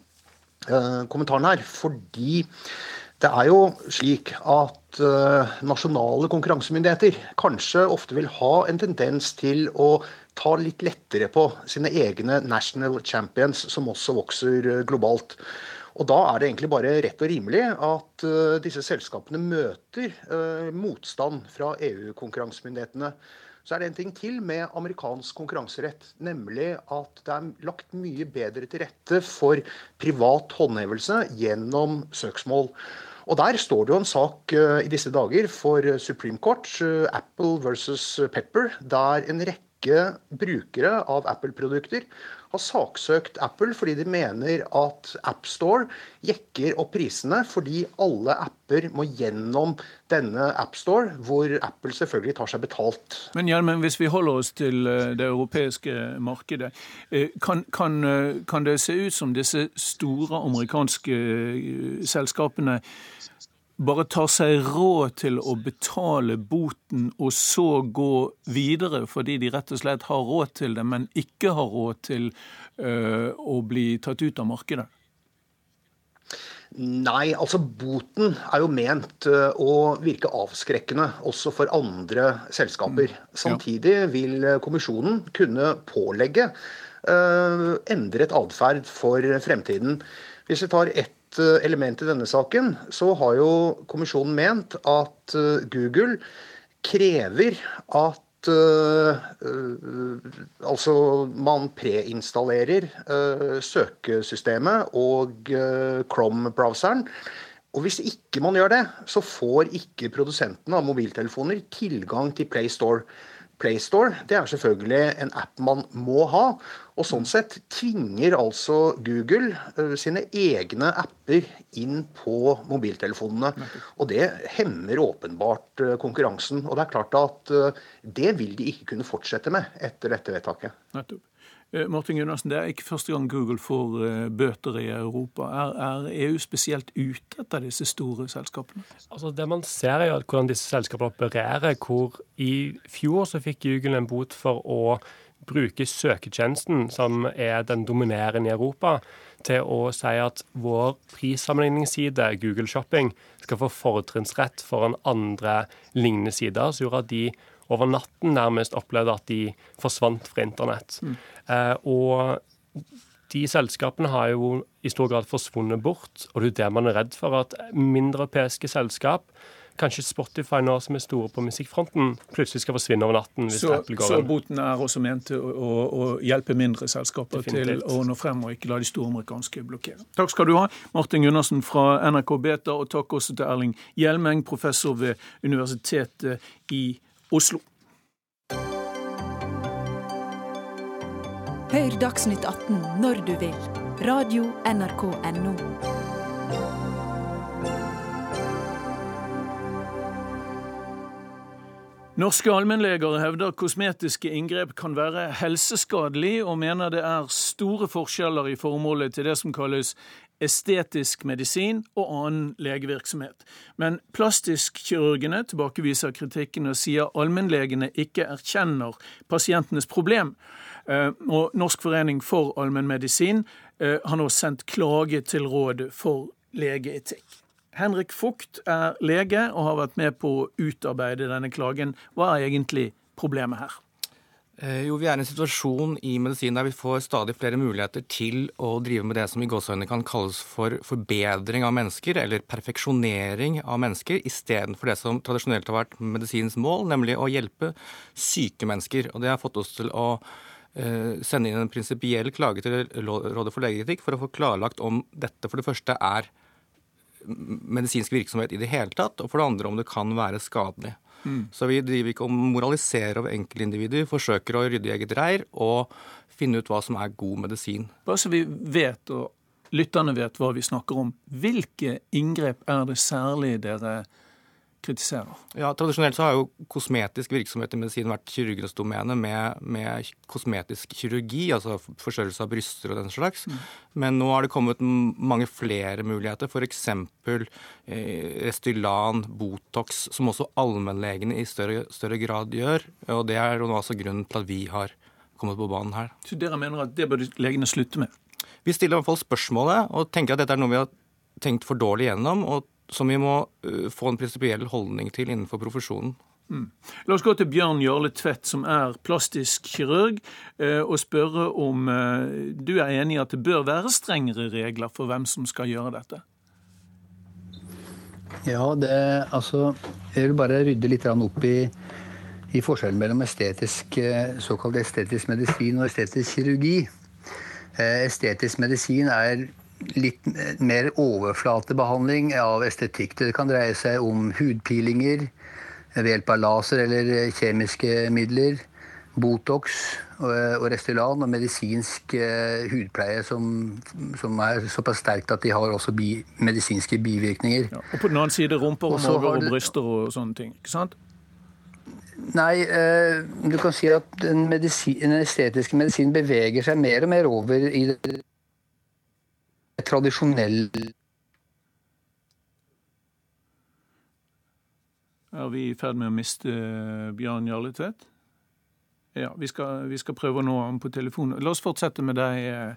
kommentaren her. Fordi det er jo slik at uh, nasjonale konkurransemyndigheter kanskje ofte vil ha en tendens til å ta litt lettere på sine egne national champions, som også vokser uh, globalt. Og Da er det egentlig bare rett og rimelig at disse selskapene møter motstand fra EU-konkurransemyndighetene. Så er det en ting til med amerikansk konkurranserett, nemlig at det er lagt mye bedre til rette for privat håndhevelse gjennom søksmål. Og Der står det jo en sak uh, i disse dager for Supreme Court, uh, Apple versus Pepper, der en rekke brukere av Apple-produkter har saksøkt Apple fordi de mener at AppStore jekker opp prisene fordi alle apper må gjennom denne AppStore, hvor Apple selvfølgelig tar seg betalt. Men Hjelmen, hvis vi holder oss til eh, det europeiske markedet, eh, kan, kan, eh, kan det se ut som disse store amerikanske selskapene bare tar seg råd til å betale boten og så gå videre fordi de rett og slett har råd til det, men ikke har råd til uh, å bli tatt ut av markedet? Nei, altså boten er jo ment eh, å virke avskrekkende også for andre selskaper. Mm. Samtidig vil kommisjonen kunne pålegge uh, endret atferd for fremtiden. Hvis vi tar ett eh, element i denne saken, så har jo kommisjonen ment at Google krever at Uh, altså man preinstallerer søkesystemet og Chrome-browseren. Og hvis ikke man gjør det, så får ikke produsentene av mobiltelefoner tilgang til PlayStore. PlayStore det er selvfølgelig en app man må ha. Og sånn sett tvinger altså Google uh, sine egne apper inn på mobiltelefonene. Og det hemmer åpenbart uh, konkurransen. Og det er klart at uh, det vil de ikke kunne fortsette med etter dette vedtaket. Nettopp. Martin Gunnarsen, Det er ikke første gang Google får bøter i Europa. Er, er, EU spesielt ute etter disse store selskapene? Altså Det man ser, er jo hvordan disse selskapene opererer. hvor I fjor så fikk Google en bot for å bruke søketjenesten, som er den dominerende i Europa, til å si at vår prissammenligningsside, Google Shopping, skal få fortrinnsrett foran andre lignende sider, som gjorde at de over natten nærmest opplevde at de forsvant fra internett. Mm. Eh, og de selskapene har jo i stor grad forsvunnet bort, og det er det man er redd for, at mindre europeiske selskap kanskje Spotify nå, som er store på musikkfronten, plutselig skal forsvinne over natten. hvis så, Apple går Så boten er også ment til å, å, å hjelpe mindre selskaper Definitivt. til å nå frem, og ikke la de store amerikanske blokkere. Takk skal du ha, Martin Gundersen fra NRK Beta, og takk også til Erling Hjelmeng, professor ved Universitetet i Oslo. Hør Dagsnytt 18 når du vil. Radio NRK Radio.nrk.no. Norske allmennleger hevder kosmetiske inngrep kan være helseskadelig, og mener det er store forskjeller i formålet til det som kalles estetisk medisin og annen legevirksomhet. Men plastiskkirurgene tilbakeviser kritikken og sier allmennlegene ikke erkjenner pasientenes problem. Eh, og Norsk forening for allmennmedisin eh, har nå sendt klage til Rådet for legeetikk. Henrik Fugt er lege og har vært med på å utarbeide denne klagen. Hva er egentlig problemet her? Eh, jo, Vi er i en situasjon i medisin der vi får stadig flere muligheter til å drive med det som i gåseøynene kan kalles for forbedring av mennesker, eller perfeksjonering av mennesker, istedenfor det som tradisjonelt har vært medisinens mål, nemlig å hjelpe syke mennesker. Og Det har fått oss til å eh, sende inn en prinsipiell klage til Rådet for legeetikk for å få klarlagt om dette for det første er medisinsk virksomhet i det hele tatt, og for det andre om det kan være skadelig. Mm. Så vi driver ikke og moraliserer over enkeltindivider, forsøker å rydde i eget reir og finne ut hva som er god medisin. Bare så vi vet, og lytterne vet hva vi snakker om, hvilke inngrep er det særlig dere kritiserer? Ja, Tradisjonelt så har jo kosmetisk virksomhet i medisin vært kirurgenes domene med, med, kosmetisk kirurgi, altså forstørrelse av bryster og den slags. Mm. Men nå har det kommet mange flere muligheter, f.eks. Eh, Restylan, Botox, som også allmennlegene i større, større, grad gjør. Og det er jo altså grunnen til at vi har kommet på banen her. Så dere mener at det bør legene slutte med? Vi stiller i hvert fall spørsmålet og tenker at dette er noe vi har tenkt for dårlig gjennom. og som vi må uh, få en prinsipiell holdning til innenfor profesjonen. Mm. La oss gå til Bjørn Jarle Tvedt, som er plastisk kirurg, uh, og spørre om uh, du er enig i at det bør være strengere regler for hvem som skal gjøre dette? Ja, det, altså Jeg vil bare rydde litt opp i, i forskjellen mellom estetisk, såkalt estetisk medisin og estetisk kirurgi. Estetisk medisin er litt mer overflatebehandling av estetikk. Det kan dreie seg om hudpilinger ved hjelp av laser eller kjemiske midler. Botox og Restylan og medisinsk eh, hudpleie som, som, er såpass sterkt at de har også bi, medisinske bivirkninger. Ja, og på den annen side rumper og mager og bryster og sånne ting. ikke sant? Nei, eh, du kan si at den, medisin, den estetiske medisinen beveger seg mer og mer over i det tradisjonell Er vi i ferd med å miste eh, Bjørn Jarle Tvedt? Ja, vi skal, vi skal, prøve å nå ham på telefon. La oss fortsette med deg,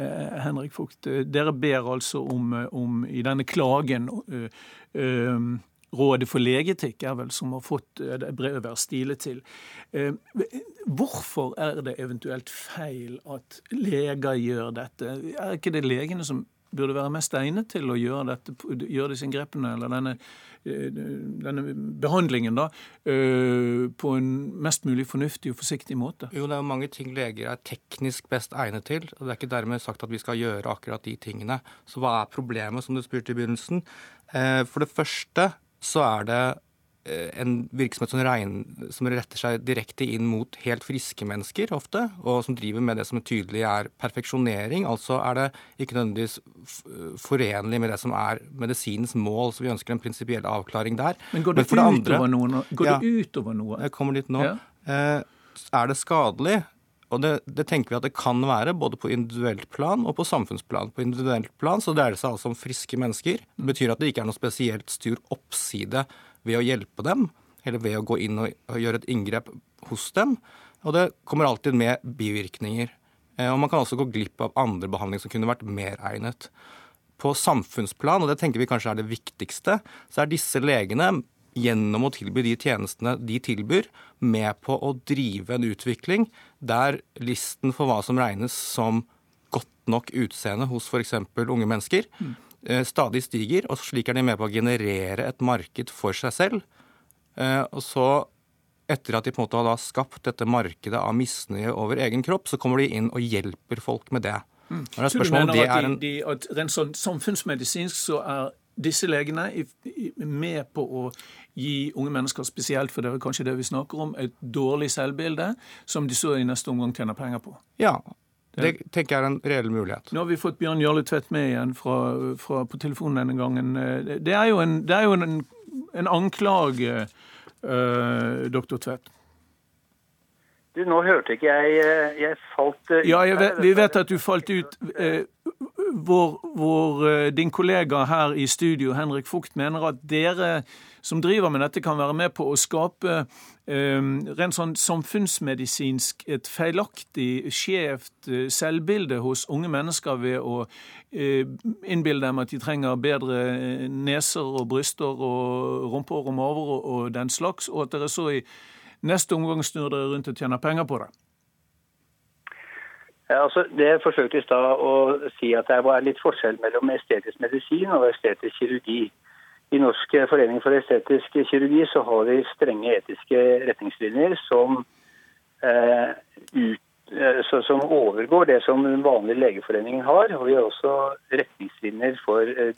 eh, Henrik Fugt. Dere ber altså om, om i denne klagen eh, eh, Rådet for legeetikk er vel som har fått det brevet være stilet til. Hvorfor er det eventuelt feil at leger gjør dette? Er ikke det legene som burde være mest egnet til å gjøre, dette, gjøre disse inngrepene, eller denne, eh, denne behandlingen, da, eh, på en mest mulig fornuftig og forsiktig måte? Jo, det er jo mange ting leger er teknisk best egnet til. og Det er ikke dermed sagt at vi skal gjøre akkurat de tingene. Så hva er problemet, som du spurte i begynnelsen? Eh, for det første så er det Eh, en virksomhet som, regner, som, retter seg direkte inn mot helt friske mennesker ofte, og som driver med det som tydelig er perfeksjonering. Altså er det ikke nødvendigvis forenlig med det som er medisinens mål, så vi ønsker en prinsipiell avklaring der. Men går det, det utover noe? Går ja, det utover noe? Jeg kommer dit nå. Ja. Eh, er det skadelig? Og det, det, tenker vi at det kan være, både på individuelt plan og på samfunnsplan. På individuelt plan så dreier det seg altså om friske mennesker. Det betyr at det ikke er noe spesielt styr oppside ved å hjelpe dem, eller ved å gå inn og gjøre et inngrep hos dem. Og det kommer alltid med bivirkninger. Eh, og man kan også gå glipp av andre behandling som kunne vært mer egnet. På samfunnsplan, og det tenker vi kanskje er det viktigste, så er disse legene gjennom å tilby de tjenestene de tilbyr, med på å drive en utvikling der listen for hva som regnes som godt nok utseende hos f.eks. unge mennesker, mm. Eh, stadig stiger, og slik er de med på å generere et marked for seg selv. Eh, og så, etter at de på en måte har skapt dette markedet av misnøye over egen kropp, så kommer de inn og hjelper folk med det. Mm. det du mener det at, de, de, at rent sånn samfunnsmedisinsk så er disse legene med på å gi unge mennesker, spesielt for det er kanskje det vi snakker om, et dårlig selvbilde, som de så i neste omgang tjener penger på? Ja, det tenker jeg er en reell mulighet. Nå har vi fått Bjørn Jarle Tvedt med igjen fra, fra, på telefonen denne gangen. Det er jo en, er jo en, en anklage, uh, doktor Tvedt. Du, nå hørte ikke jeg eh, Jeg falt Ja, vet, vi vet at du falt ut. Uh, hvor, hvor din kollega her i studio, Henrik Fugt, mener at dere som driver med dette, kan være med på å skape eh, rent sånn samfunnsmedisinsk et feilaktig, skjevt eh, selvbilde hos unge mennesker ved å eh, innbille dem at de trenger bedre eh, neser og bryster og rumper og maver og, og den slags, og at dere så i neste omgang snur dere rundt og tjener penger på det. Ja, altså, det jeg forsøkte å si at det er litt forskjell mellom estetisk medisin og estetisk kirurgi. I Norsk forening for estetisk kirurgi så har vi strenge etiske retningslinjer som, eh, ut, eh, som overgår det som den vanlige legeforeningen har. Og vi har også retningslinjer for eh,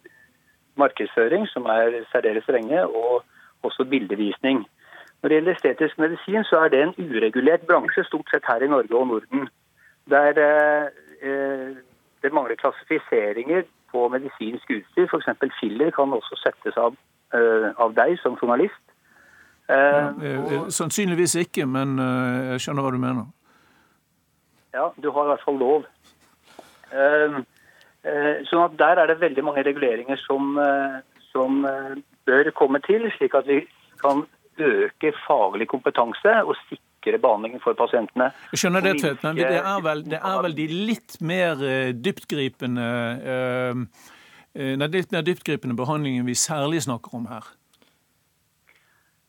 markedsføring som er særdeles strenge, og også bildevisning. Når det gjelder estetisk medisin, så er det en uregulert bransje, stort sett her i Norge og Norden. Der eh, det mangler klassifiseringer på medisinsk utstyr. F.eks. filler kan også settes av, uh, av deg som journalist. Ja, sannsynligvis ikke, men jeg skjønner hva du mener. Ja, du har i hvert fall lov. sånn at Der er det veldig mange reguleringer som, som bør komme til, slik at vi kan øke faglig kompetanse og sikre raskere behandling for pasientene. Jeg skjønner det, Tvedt, men det er, vel, det er, vel, de litt mer eh, dyptgripende uh, den litt mer dyptgripende behandlingen vi særlig snakker om her?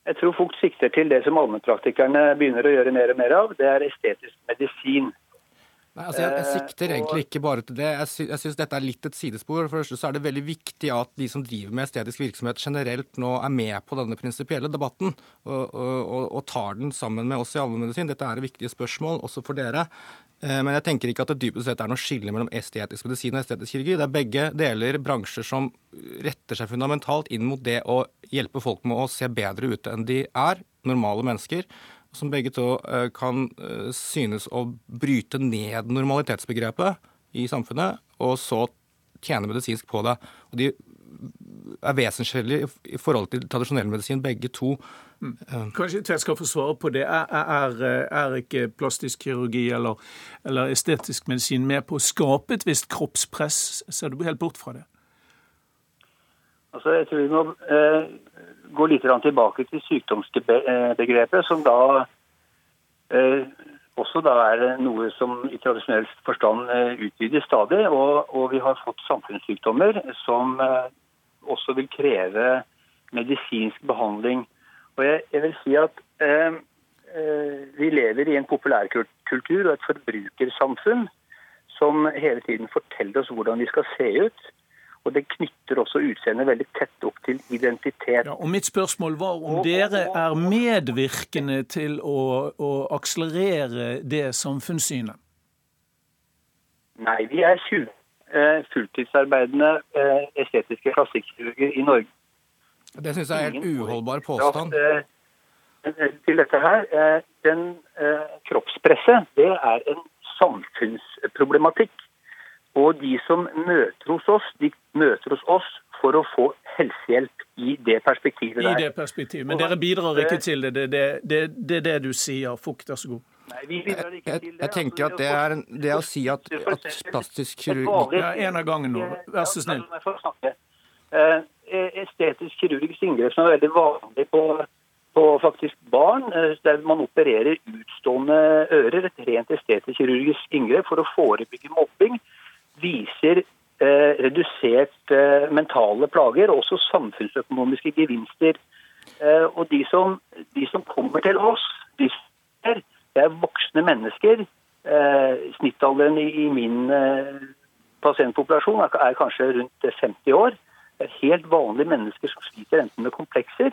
Jeg tror folk sikter til det som allmennpraktikerne begynner å gjøre mer og mer av. Det er estetisk medisin. Nei, altså jeg, jeg, eh, sikter egentlig ikke bare til det. Jeg, sy jeg syns dette er litt et sidespor. For det første så er det veldig viktig at de som driver med estetisk virksomhet generelt nå er med på denne prinsipielle debatten og, og, og, tar den sammen med oss i allmennmedisin. Dette er viktige spørsmål også for dere. Eh, men jeg tenker ikke at det dypest sett er noe skille mellom estetisk medisin og estetisk kirurgi. Det er begge deler bransjer som retter seg fundamentalt inn mot det å hjelpe folk med å se bedre ut enn de er, normale mennesker som begge to eh, kan eh, synes å bryte ned normalitetsbegrepet i samfunnet, og så tjene medisinsk på det. Og de er vesensforskjellige i forhold til tradisjonell medisin, begge to. Mm. Kanskje jeg skal få svare på det. Er, er, er ikke plastisk kirurgi eller, eller, estetisk medisin med på å skape et visst kroppspress? Ser du helt bort fra det? Altså, jeg tror vi må eh, gå litt tilbake til sykdomsbegrepet, som da eh, også da er noe som i tradisjonell forstand utvides stadig. Og, og, vi har fått samfunnssykdommer som også vil kreve medisinsk behandling. Og jeg, jeg vil si at eh, vi lever i en populærkultur og et forbrukersamfunn som hele tiden forteller oss hvordan vi skal se ut. Og det knytter også utseendet veldig tett opp til identitet. Ja, og Mitt spørsmål var om dere er medvirkende til å, å akselerere det samfunnssynet? Nei, vi er 20 eh, fulltidsarbeidende eh, estetiske klassikkirurger i Norge. Det syns jeg er en uholdbar påstand. Eh, til dette her, eh, Den eh, kroppspresset det er en samfunnsproblematikk. Og de som møter hos oss, de møter hos oss for å få helsehjelp i det perspektivet der. I det perspektivet. Men dere bidrar ikke til det. Det er det, det, det, det, du sier. Fukt, vær så god. Nei, vi bidrar ikke til det. Jeg tenker at det er det å si at, at plastisk kirurgi Ja, En av gangen nå. Vær så snill. Eh, estetisk kirurgisk inngrep som er veldig vanlig på, på faktisk barn, eh, der man opererer utstående ører, et rent estetisk kirurgisk inngrep for å forebygge mobbing viser eh, redusert eh, mentale plager og også samfunnsøkonomiske gevinster. Eh, og de som, de som, kommer til oss, de er, det er voksne mennesker. Eh, snittalderen i, i min eh, pasientpopulasjon er, er, kanskje rundt 50 år. Det er helt vanlige mennesker som sliter enten med komplekser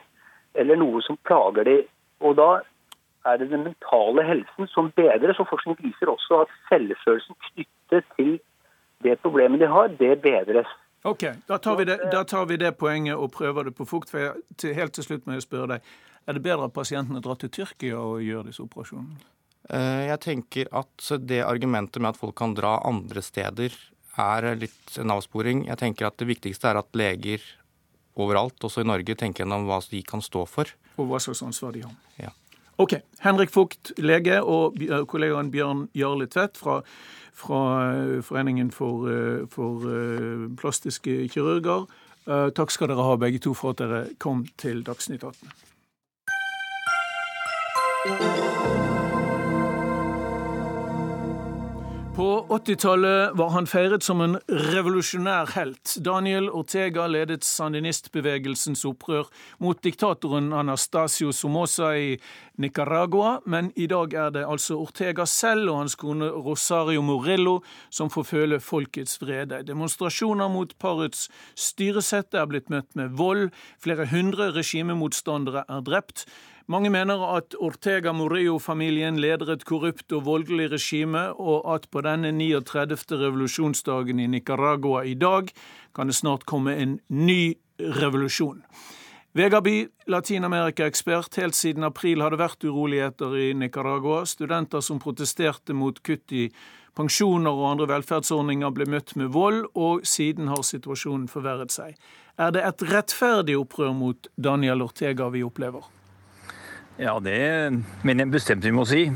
eller noe som plager dem. Og da er det den mentale helsen som bedres. Og forskning viser også at selvfølelsen knyttet til det problemet de har, det bedres. Ok, da tar, det, da tar, vi det, poenget og prøver det på fukt. for jeg, til, Helt til slutt må jeg spørre deg, Er det bedre at pasientene drar til Tyrkia og gjør disse operasjonene? Eh, jeg tenker at det argumentet med at folk kan dra andre steder, er litt en avsporing. Jeg tenker at det viktigste er at leger overalt, også i Norge, tenker gjennom hva de kan stå for. Og hva slags ansvar de har. Ja. Ok. Henrik Fugt, lege, og kollegaen Bjørn Jarle Tvedt fra fra eh, Foreningen for, eh, for eh, plastiske kirurger. Takk skal dere ha, begge to, for at dere kom til Dagsnytt 18. På 80-tallet var han feiret som en revolusjonær helt. Daniel Ortega ledet sandinistbevegelsens opprør mot diktatoren Anastasio Somoza i Nicaragua, men i dag er det altså Ortega selv og hans kone Rosario Morello som får føle folkets vrede. Demonstrasjoner mot parets styresett er blitt møtt med vold, flere hundre regimemotstandere er drept. Mange mener at Ortega Morillo-familien leder et korrupt og voldelig regime, og at på denne 39. revolusjonsdagen i Nicaragua i dag kan det snart komme en ny revolusjon. Vegard By, Latin-Amerika-ekspert. Helt siden april har det vært uroligheter i Nicaragua. Studenter som protesterte mot kutt i pensjoner og andre velferdsordninger, ble møtt med vold, og siden har situasjonen forverret seg. Er det et rettferdig opprør mot Daniel Ortega vi opplever? Ja, det mener jeg bestemt vi må si.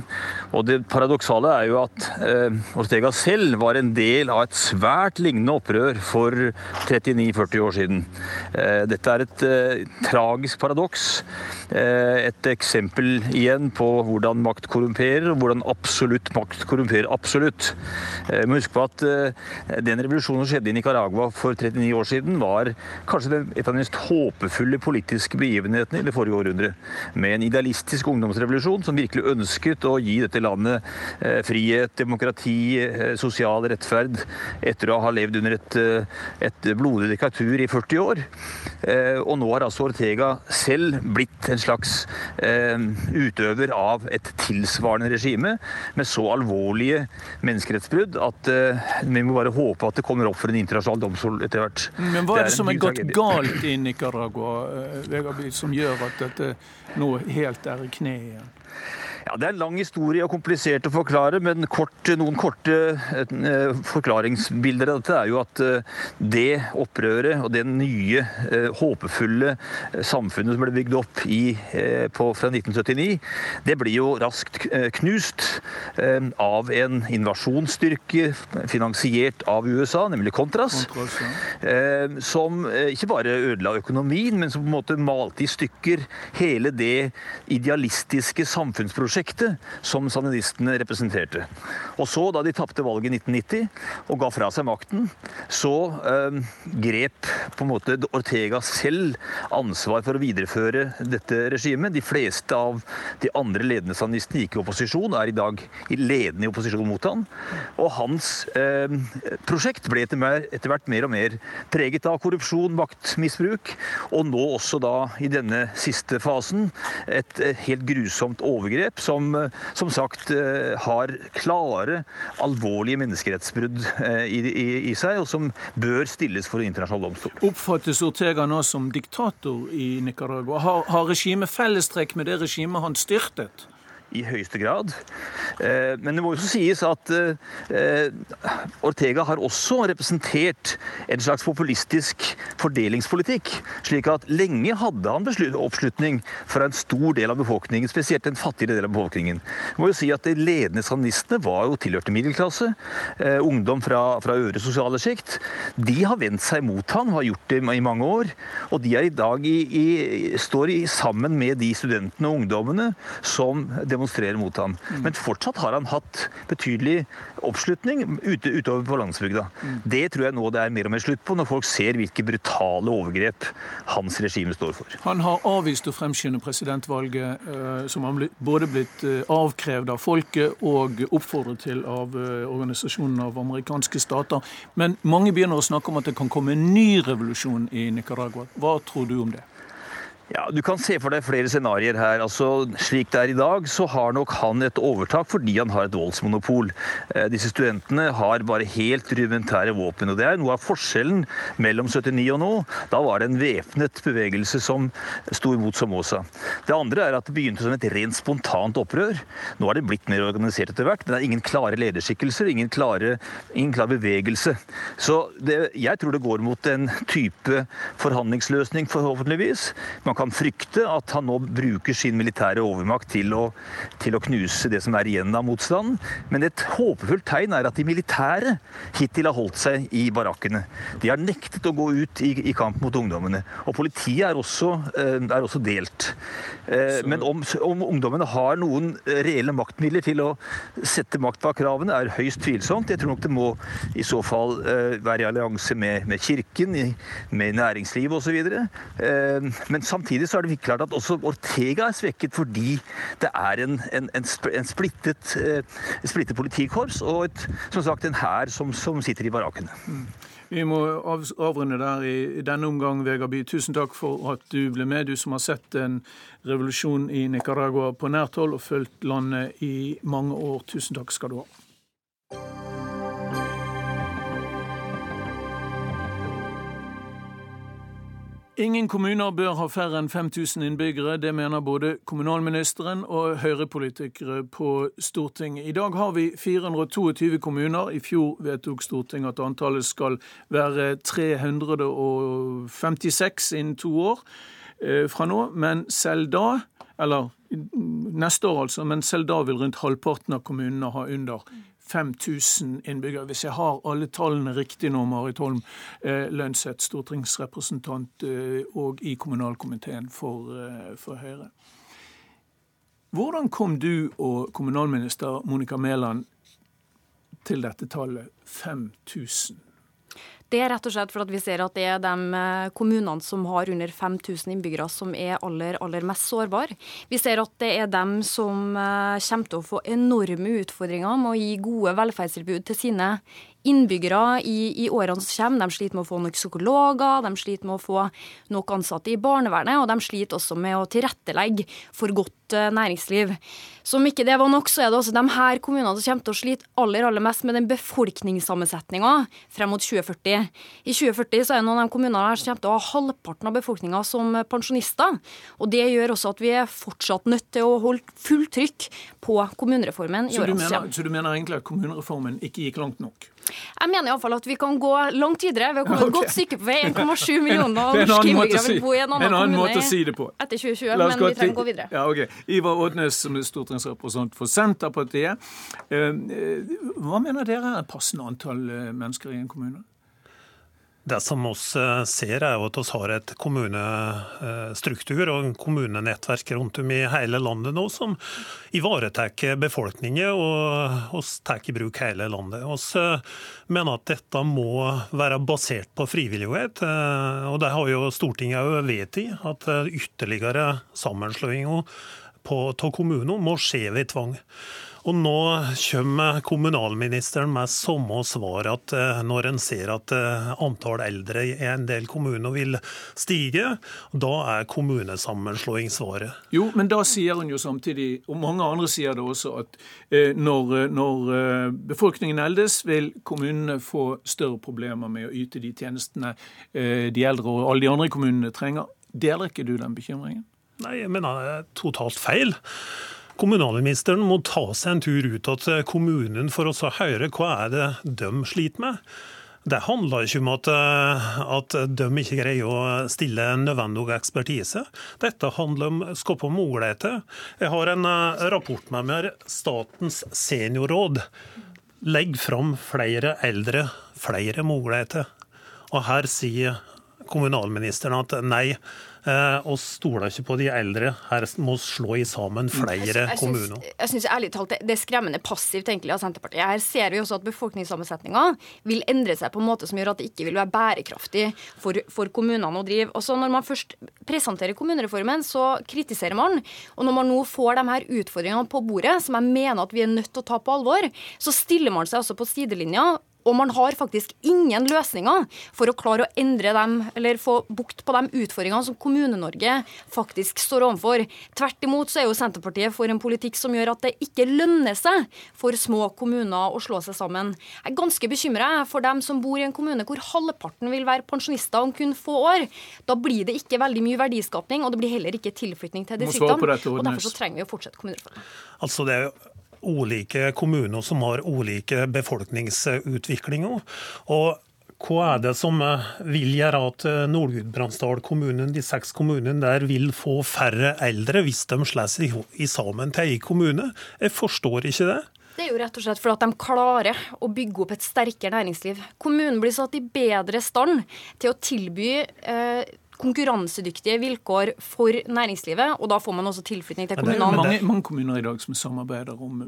Og det paradoksale er jo at eh, Ortega selv var en del av et svært lignende opprør for 39-40 år siden. Eh, dette er et eh, tragisk paradoks. Et eksempel igjen på hvordan makt korrumperer, og hvordan absolutt makt korrumperer absolutt. Eh, husk på at den revolusjonen som skjedde i Nicaragua for 39 år siden, var kanskje et av de mest håpefulle politiske begivenhetene i det forrige århundre. Med en idealistisk idealistisk ungdomsrevolusjon som virkelig ønsket å gi dette landet eh, frihet, demokrati, eh, sosial rettferd, etter å ha levd under et, eh, et blodig diktatur i 40 år. Og nå har altså Ortega selv blitt en slags utøver av et tilsvarende regime med så alvorlige menneskerettsbrudd at vi må bare håpe at det kommer opp for en internasjonal domstol etter hvert. Men hva er det, det er som er gått galt i Nicaragua, Vegard som gjør at dette nå helt er i kneet igjen? Ja, Det er en lang historie og komplisert å forklare, men kort, noen korte eh, forklaringsbilder av dette er jo at eh, det opprøret og det nye, eh, håpefulle samfunnet som ble bygd opp i, på, fra 1979, det blir jo raskt knust av en invasjonsstyrke finansiert av USA, nemlig Contras, som ikke bare ødela økonomien, men som på en måte malte i stykker hele det idealistiske samfunnsprosjektet prosjektet som sandinistene representerte. Og så, da de tapte valget i 1990 og ga fra seg makten, så eh, grep på en måte Ortega selv ansvar for å videreføre dette regimet. De fleste av de andre ledende sandinistene gikk i opposisjon, er i dag ledende i opposisjon mot han. Og hans eh, prosjekt ble etter, hvert mer og mer preget av korrupsjon, maktmisbruk, og nå også da i denne siste fasen et helt grusomt overgrep som som sagt eh, har klare, alvorlige menneskerettsbrudd eh, i, i, i seg, og som bør stilles for internasjonal domstol. Oppfattes Ortega nå som diktator i Nicaragua? Har, har regimet fellestrekk med det regimet han styrtet? I høyeste grad. Eh, men det må jo sies at eh, Ortega har også representert en slags populistisk fordelingspolitikk. slik at lenge hadde han oppslutning fra en stor del av befolkningen, spesielt den fattigere delen av befolkningen. Det må jo si at De ledende sandinistene var jo tilhørte middelklasse, eh, ungdom fra, fra øvre sosiale sjikt. De har vendt seg mot han, har gjort det i mange år. Og de er i dag i, i, står i, sammen med de studentene og ungdommene som demonstrerer mot han. Mm. Men fortsatt har han hatt betydelig oppslutning ute, utover på landsbygda. Mm. Det tror jeg nå det er mer og mer slutt på, når folk ser hvilke brutale overgrep hans regime står for. Han har avvist å fremskynde presidentvalget, eh, som har både blitt eh, avkrevd av folket og oppfordret til av eh, organisasjonen av amerikanske stater. Men mange begynner å snakke om at det kan komme en ny revolusjon i Nicaragua. Hva tror du om det? Ja, Du kan se for deg flere scenarioer her. Altså, Slik det er i dag, så har nok han et overtak fordi han har et voldsmonopol. Eh, disse studentene har bare helt rudimentære våpen. og Det er noe av forskjellen mellom 79 og nå. Da var det en væpnet bevegelse som sto imot Somoza. Det andre er at det begynte som et rent spontant opprør. Nå er det blitt mer organisert etter hvert, men det er ingen klare lederskikkelser, ingen, klare, ingen klar bevegelse. Så det, jeg tror det går mot en type forhandlingsløsning, forhåpentligvis. Man kan frykte at han nå bruker sin militære overmakt til å, til å knuse det som er igjen av motstanden. Men et håpefullt tegn er at de militære hittil har holdt seg i barakkene. De har nektet å gå ut i, i kamp mot ungdommene. Og politiet er også, eh, er også delt. Eh, men om, om, ungdommene har noen reelle maktmidler til å sette makt bak kravene, er høyst tvilsomt. Jeg tror nok det må i så fall eh, være i allianse med, med kirken, med næringslivet osv. Men samtidig Samtidig så er det klart at også Ortega er svekket fordi det er en, en, en splittet, eh, splittet politikorps og et, som sagt en hær som, som, sitter i barakkene. Mm. Vi må avrunde der i denne omgang, Vegard Tusen takk for at du ble med, du som har sett en revolusjon i Nicaragua på nært hold og fulgt landet i mange år. Tusen takk skal du ha. Ingen kommuner bør ha færre enn 5000 innbyggere. Det mener både kommunalministeren og høyrepolitikere på Stortinget. I dag har vi 422 kommuner. I fjor vedtok Stortinget at antallet skal være 356 innen to år eh, fra nå. Men selv da, eller neste år altså, men selv da vil rundt halvparten av kommunene ha under 5000 innbyggere. Hvis jeg har alle tallene riktig nå, Marit Holm eh, Lønseth, stortingsrepresentant eh, og i kommunalkomiteen for, eh, for Høyre. Hvordan kom du og kommunalminister Monica Mæland til dette tallet 5000? Det er rett og slett for at vi ser at det er de eh, kommunene som har under 5000 innbyggere som er aller, aller mest sårbare. Vi ser at det er dem som eh, kommer til å få enorme utfordringer med å gi gode velferdstilbud til sine innbyggere i, i, årene som kommer. De sliter med å få nok psykologer, de sliter med å få nok ansatte i barnevernet, og de sliter også med å tilrettelegge for godt uh, næringsliv. Som ikke det var nok, så er det også de her kommunene som kommer til å slite aller aller mest med den befolkningssammensetninga frem mot 2040. I 2040 så er det noen av de kommunene her som kommer til å ha halvparten av befolkninga som pensjonister. Og det gjør også at vi er fortsatt nødt til å holde fullt trykk på kommunereformen i årene som kommer. Så du mener egentlig at kommunereformen ikke gikk langt nok? Jeg mener iallfall at vi kan gå langt videre. Vi har kommet okay. et godt stykke på vei. 1,7 millioner norske innbyggere vil bo i en annen, annen kommune si etter 2020, men vi trenger å gå videre. Ja, okay. Ivar Ådnes, som er stortingsrepresentant for Senterpartiet. Eh, hva mener dere er passende antall eh, mennesker i en kommune? Det som vi eh, ser, er at vi har et kommunestruktur og en kommunenettverk rundt om i hele landet nå som ivaretar befolkningen og vi tar i bruk hele landet. Vi eh, mener at dette må være basert på frivillighet. Eh, og det har jo Stortinget òg vedtatt, at ytterligere sammenslåinger av kommuner må skje ved tvang. Og nå kommer kommunalministeren med samme svar at eh, når en ser at eh, antall eldre i en del kommuner vil stige, da er kommunesammenslåing svaret. Jo, men da sier hun jo samtidig, og mange andre sier det også, at eh, når, når befolkningen eldes, vil kommunene få større problemer med å yte de tjenestene de eldre og alle de andre kommunene trenger. Deler ikke du den bekymringen? Nei, jeg mener det er totalt feil. Kommunalministeren må ta seg en tur ut til kommunen for å høre hva er det de sliter med. Det handler ikke om at, at, de ikke greier å stille nødvendig ekspertise. Dette handler om å skape muligheter. Jeg har en eh, rapport med meg. Statens seniorråd legger fram flere eldre, flere muligheter. Og her sier kommunalministeren at nei, Eh, og stoler ikke på de eldre. Her må slå i sammen flere jeg, kommuner. Jeg synes, ærlig talt det, er skremmende passivt egentlig av Senterpartiet. Her ser vi også at befolkningssammensetninga vil endre seg på en måte som gjør at det ikke vil være bærekraftig for, for kommunene å drive. Og så Når man først presenterer kommunereformen, så kritiserer man. Og når man nå får de her utfordringene på bordet, som jeg mener at vi er nødt til å ta på alvor, så stiller man seg også på sidelinja og man har faktisk ingen løsninger for å klare å endre dem, eller få bukt på de utfordringene som Kommune-Norge faktisk står overfor. Tvert imot så er jo Senterpartiet for en politikk som gjør at det ikke lønner seg for små kommuner å slå seg sammen. Jeg er ganske bekymra for dem som bor i en kommune hvor halvparten vil være pensjonister om kun få år. Da blir det ikke veldig mye verdiskapning, og det blir heller ikke tilflytning til distriktene. Og derfor så trenger vi å fortsette kommunereformen. Altså det er jo ulike kommuner som har ulike befolkningsutviklinger. Og hva er det som vil gjøre at Nord-Gudbrandsdal kommune, de seks kommunene der, vil få færre eldre hvis de slår seg sammen til en kommune? Jeg forstår ikke det. Det er jo rett og slett fordi at de klarer å bygge opp et sterkere næringsliv. Kommunen blir satt i bedre stand til å tilby eh, konkurransedyktige vilkår for næringslivet, og da får man også tilflytning til kommunene. Det er mange, mange, kommuner i dag som samarbeider om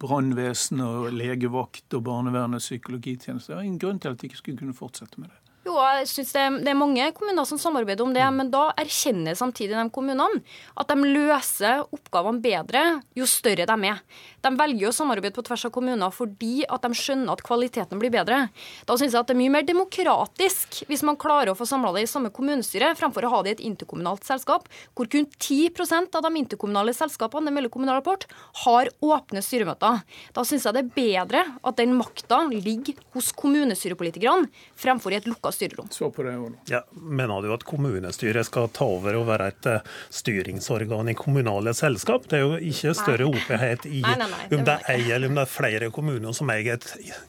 brannvesen og legevakt og barnevern og psykologitjenester. Det er ingen grunn til at de ikke skulle kunne fortsette med det. Jo, jeg synes det, det, er mange kommuner som samarbeider om det, mm. men da erkjenner samtidig de kommunene at de løser oppgavene bedre jo større de er. De velger å samarbeide på tvers av kommuner fordi at de skjønner at kvaliteten blir bedre. Da synes jeg at det er mye mer demokratisk hvis man klarer å få samla det i samme kommunestyre, fremfor å ha det i et interkommunalt selskap, hvor kun 10% av de interkommunale selskapene det melder kommunal rapport, har åpne styremøter. Da synes jeg det er bedre at den makta ligger hos kommunestyrepolitikerne, fremfor i et lukka styrerom. Så på det, ja, Mener du at kommunestyret skal ta over og være et uh, styringsorgan i kommunale selskap? Det er jo ikke større åpenhet i nei, nei, nei om det er ei eller om det er flere kommuner som eier et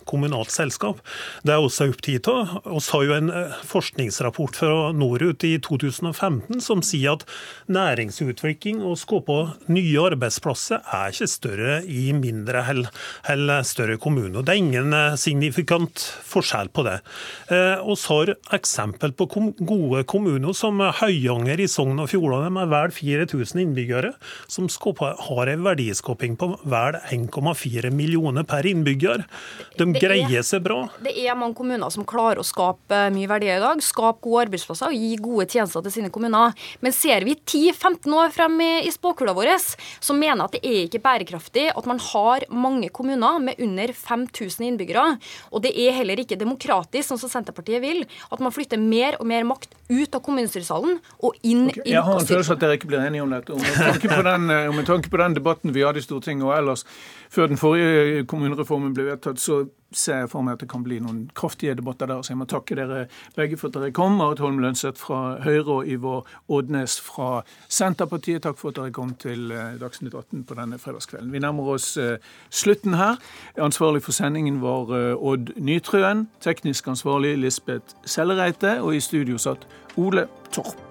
kommunalt selskap. Det er også opptatt av. Vi har jo en eh, forskningsrapport fra Norut i 2015 som sier at næringsutvikling og skape nye arbeidsplasser er ikke større i mindre eller større kommuner. Det er ingen eh, signifikant forskjell på det. Vi eh, har eksempel på gode kommuner som Høyanger i Sogn og Fjordane med vel 4000 innbyggere, som har en verdiskaping på vel 1,4 millioner per innbygger. De greier seg bra. Det er mange kommuner som klarer å skape mye verdier i dag. Skape gode arbeidsplasser og gi gode tjenester til sine kommuner. Men ser vi 10-15 år frem i spåkula vår, så mener jeg at det er ikke bærekraftig at man har mange kommuner med under 5000 innbyggere. Og det er heller ikke demokratisk, sånn som Senterpartiet vil, at man flytter mer og mer makt ut av kommunestyresalen og inn okay. i Jeg har en følelse at dere ikke blir enige om dette. Med tanke på den, eh, tanke på den debatten vi hadde i Stortinget og ellers før den forrige kommunereformen ble vedtatt, så ser jeg for meg at det kan bli noen kraftige debatter der. Så jeg må takke dere begge for at dere kom. Marit Holm Lønseth fra Høyre og Ivor Oddnes fra Senterpartiet. Takk for at dere kom til eh, Dagsnytt 18 på denne fredagskvelden. Vi nærmer oss eh, slutten her. Ansvarlig for sendingen var eh, Odd Nytrøen. Teknisk ansvarlig Lisbeth Sellereite. Og i studio satt Ole Torp.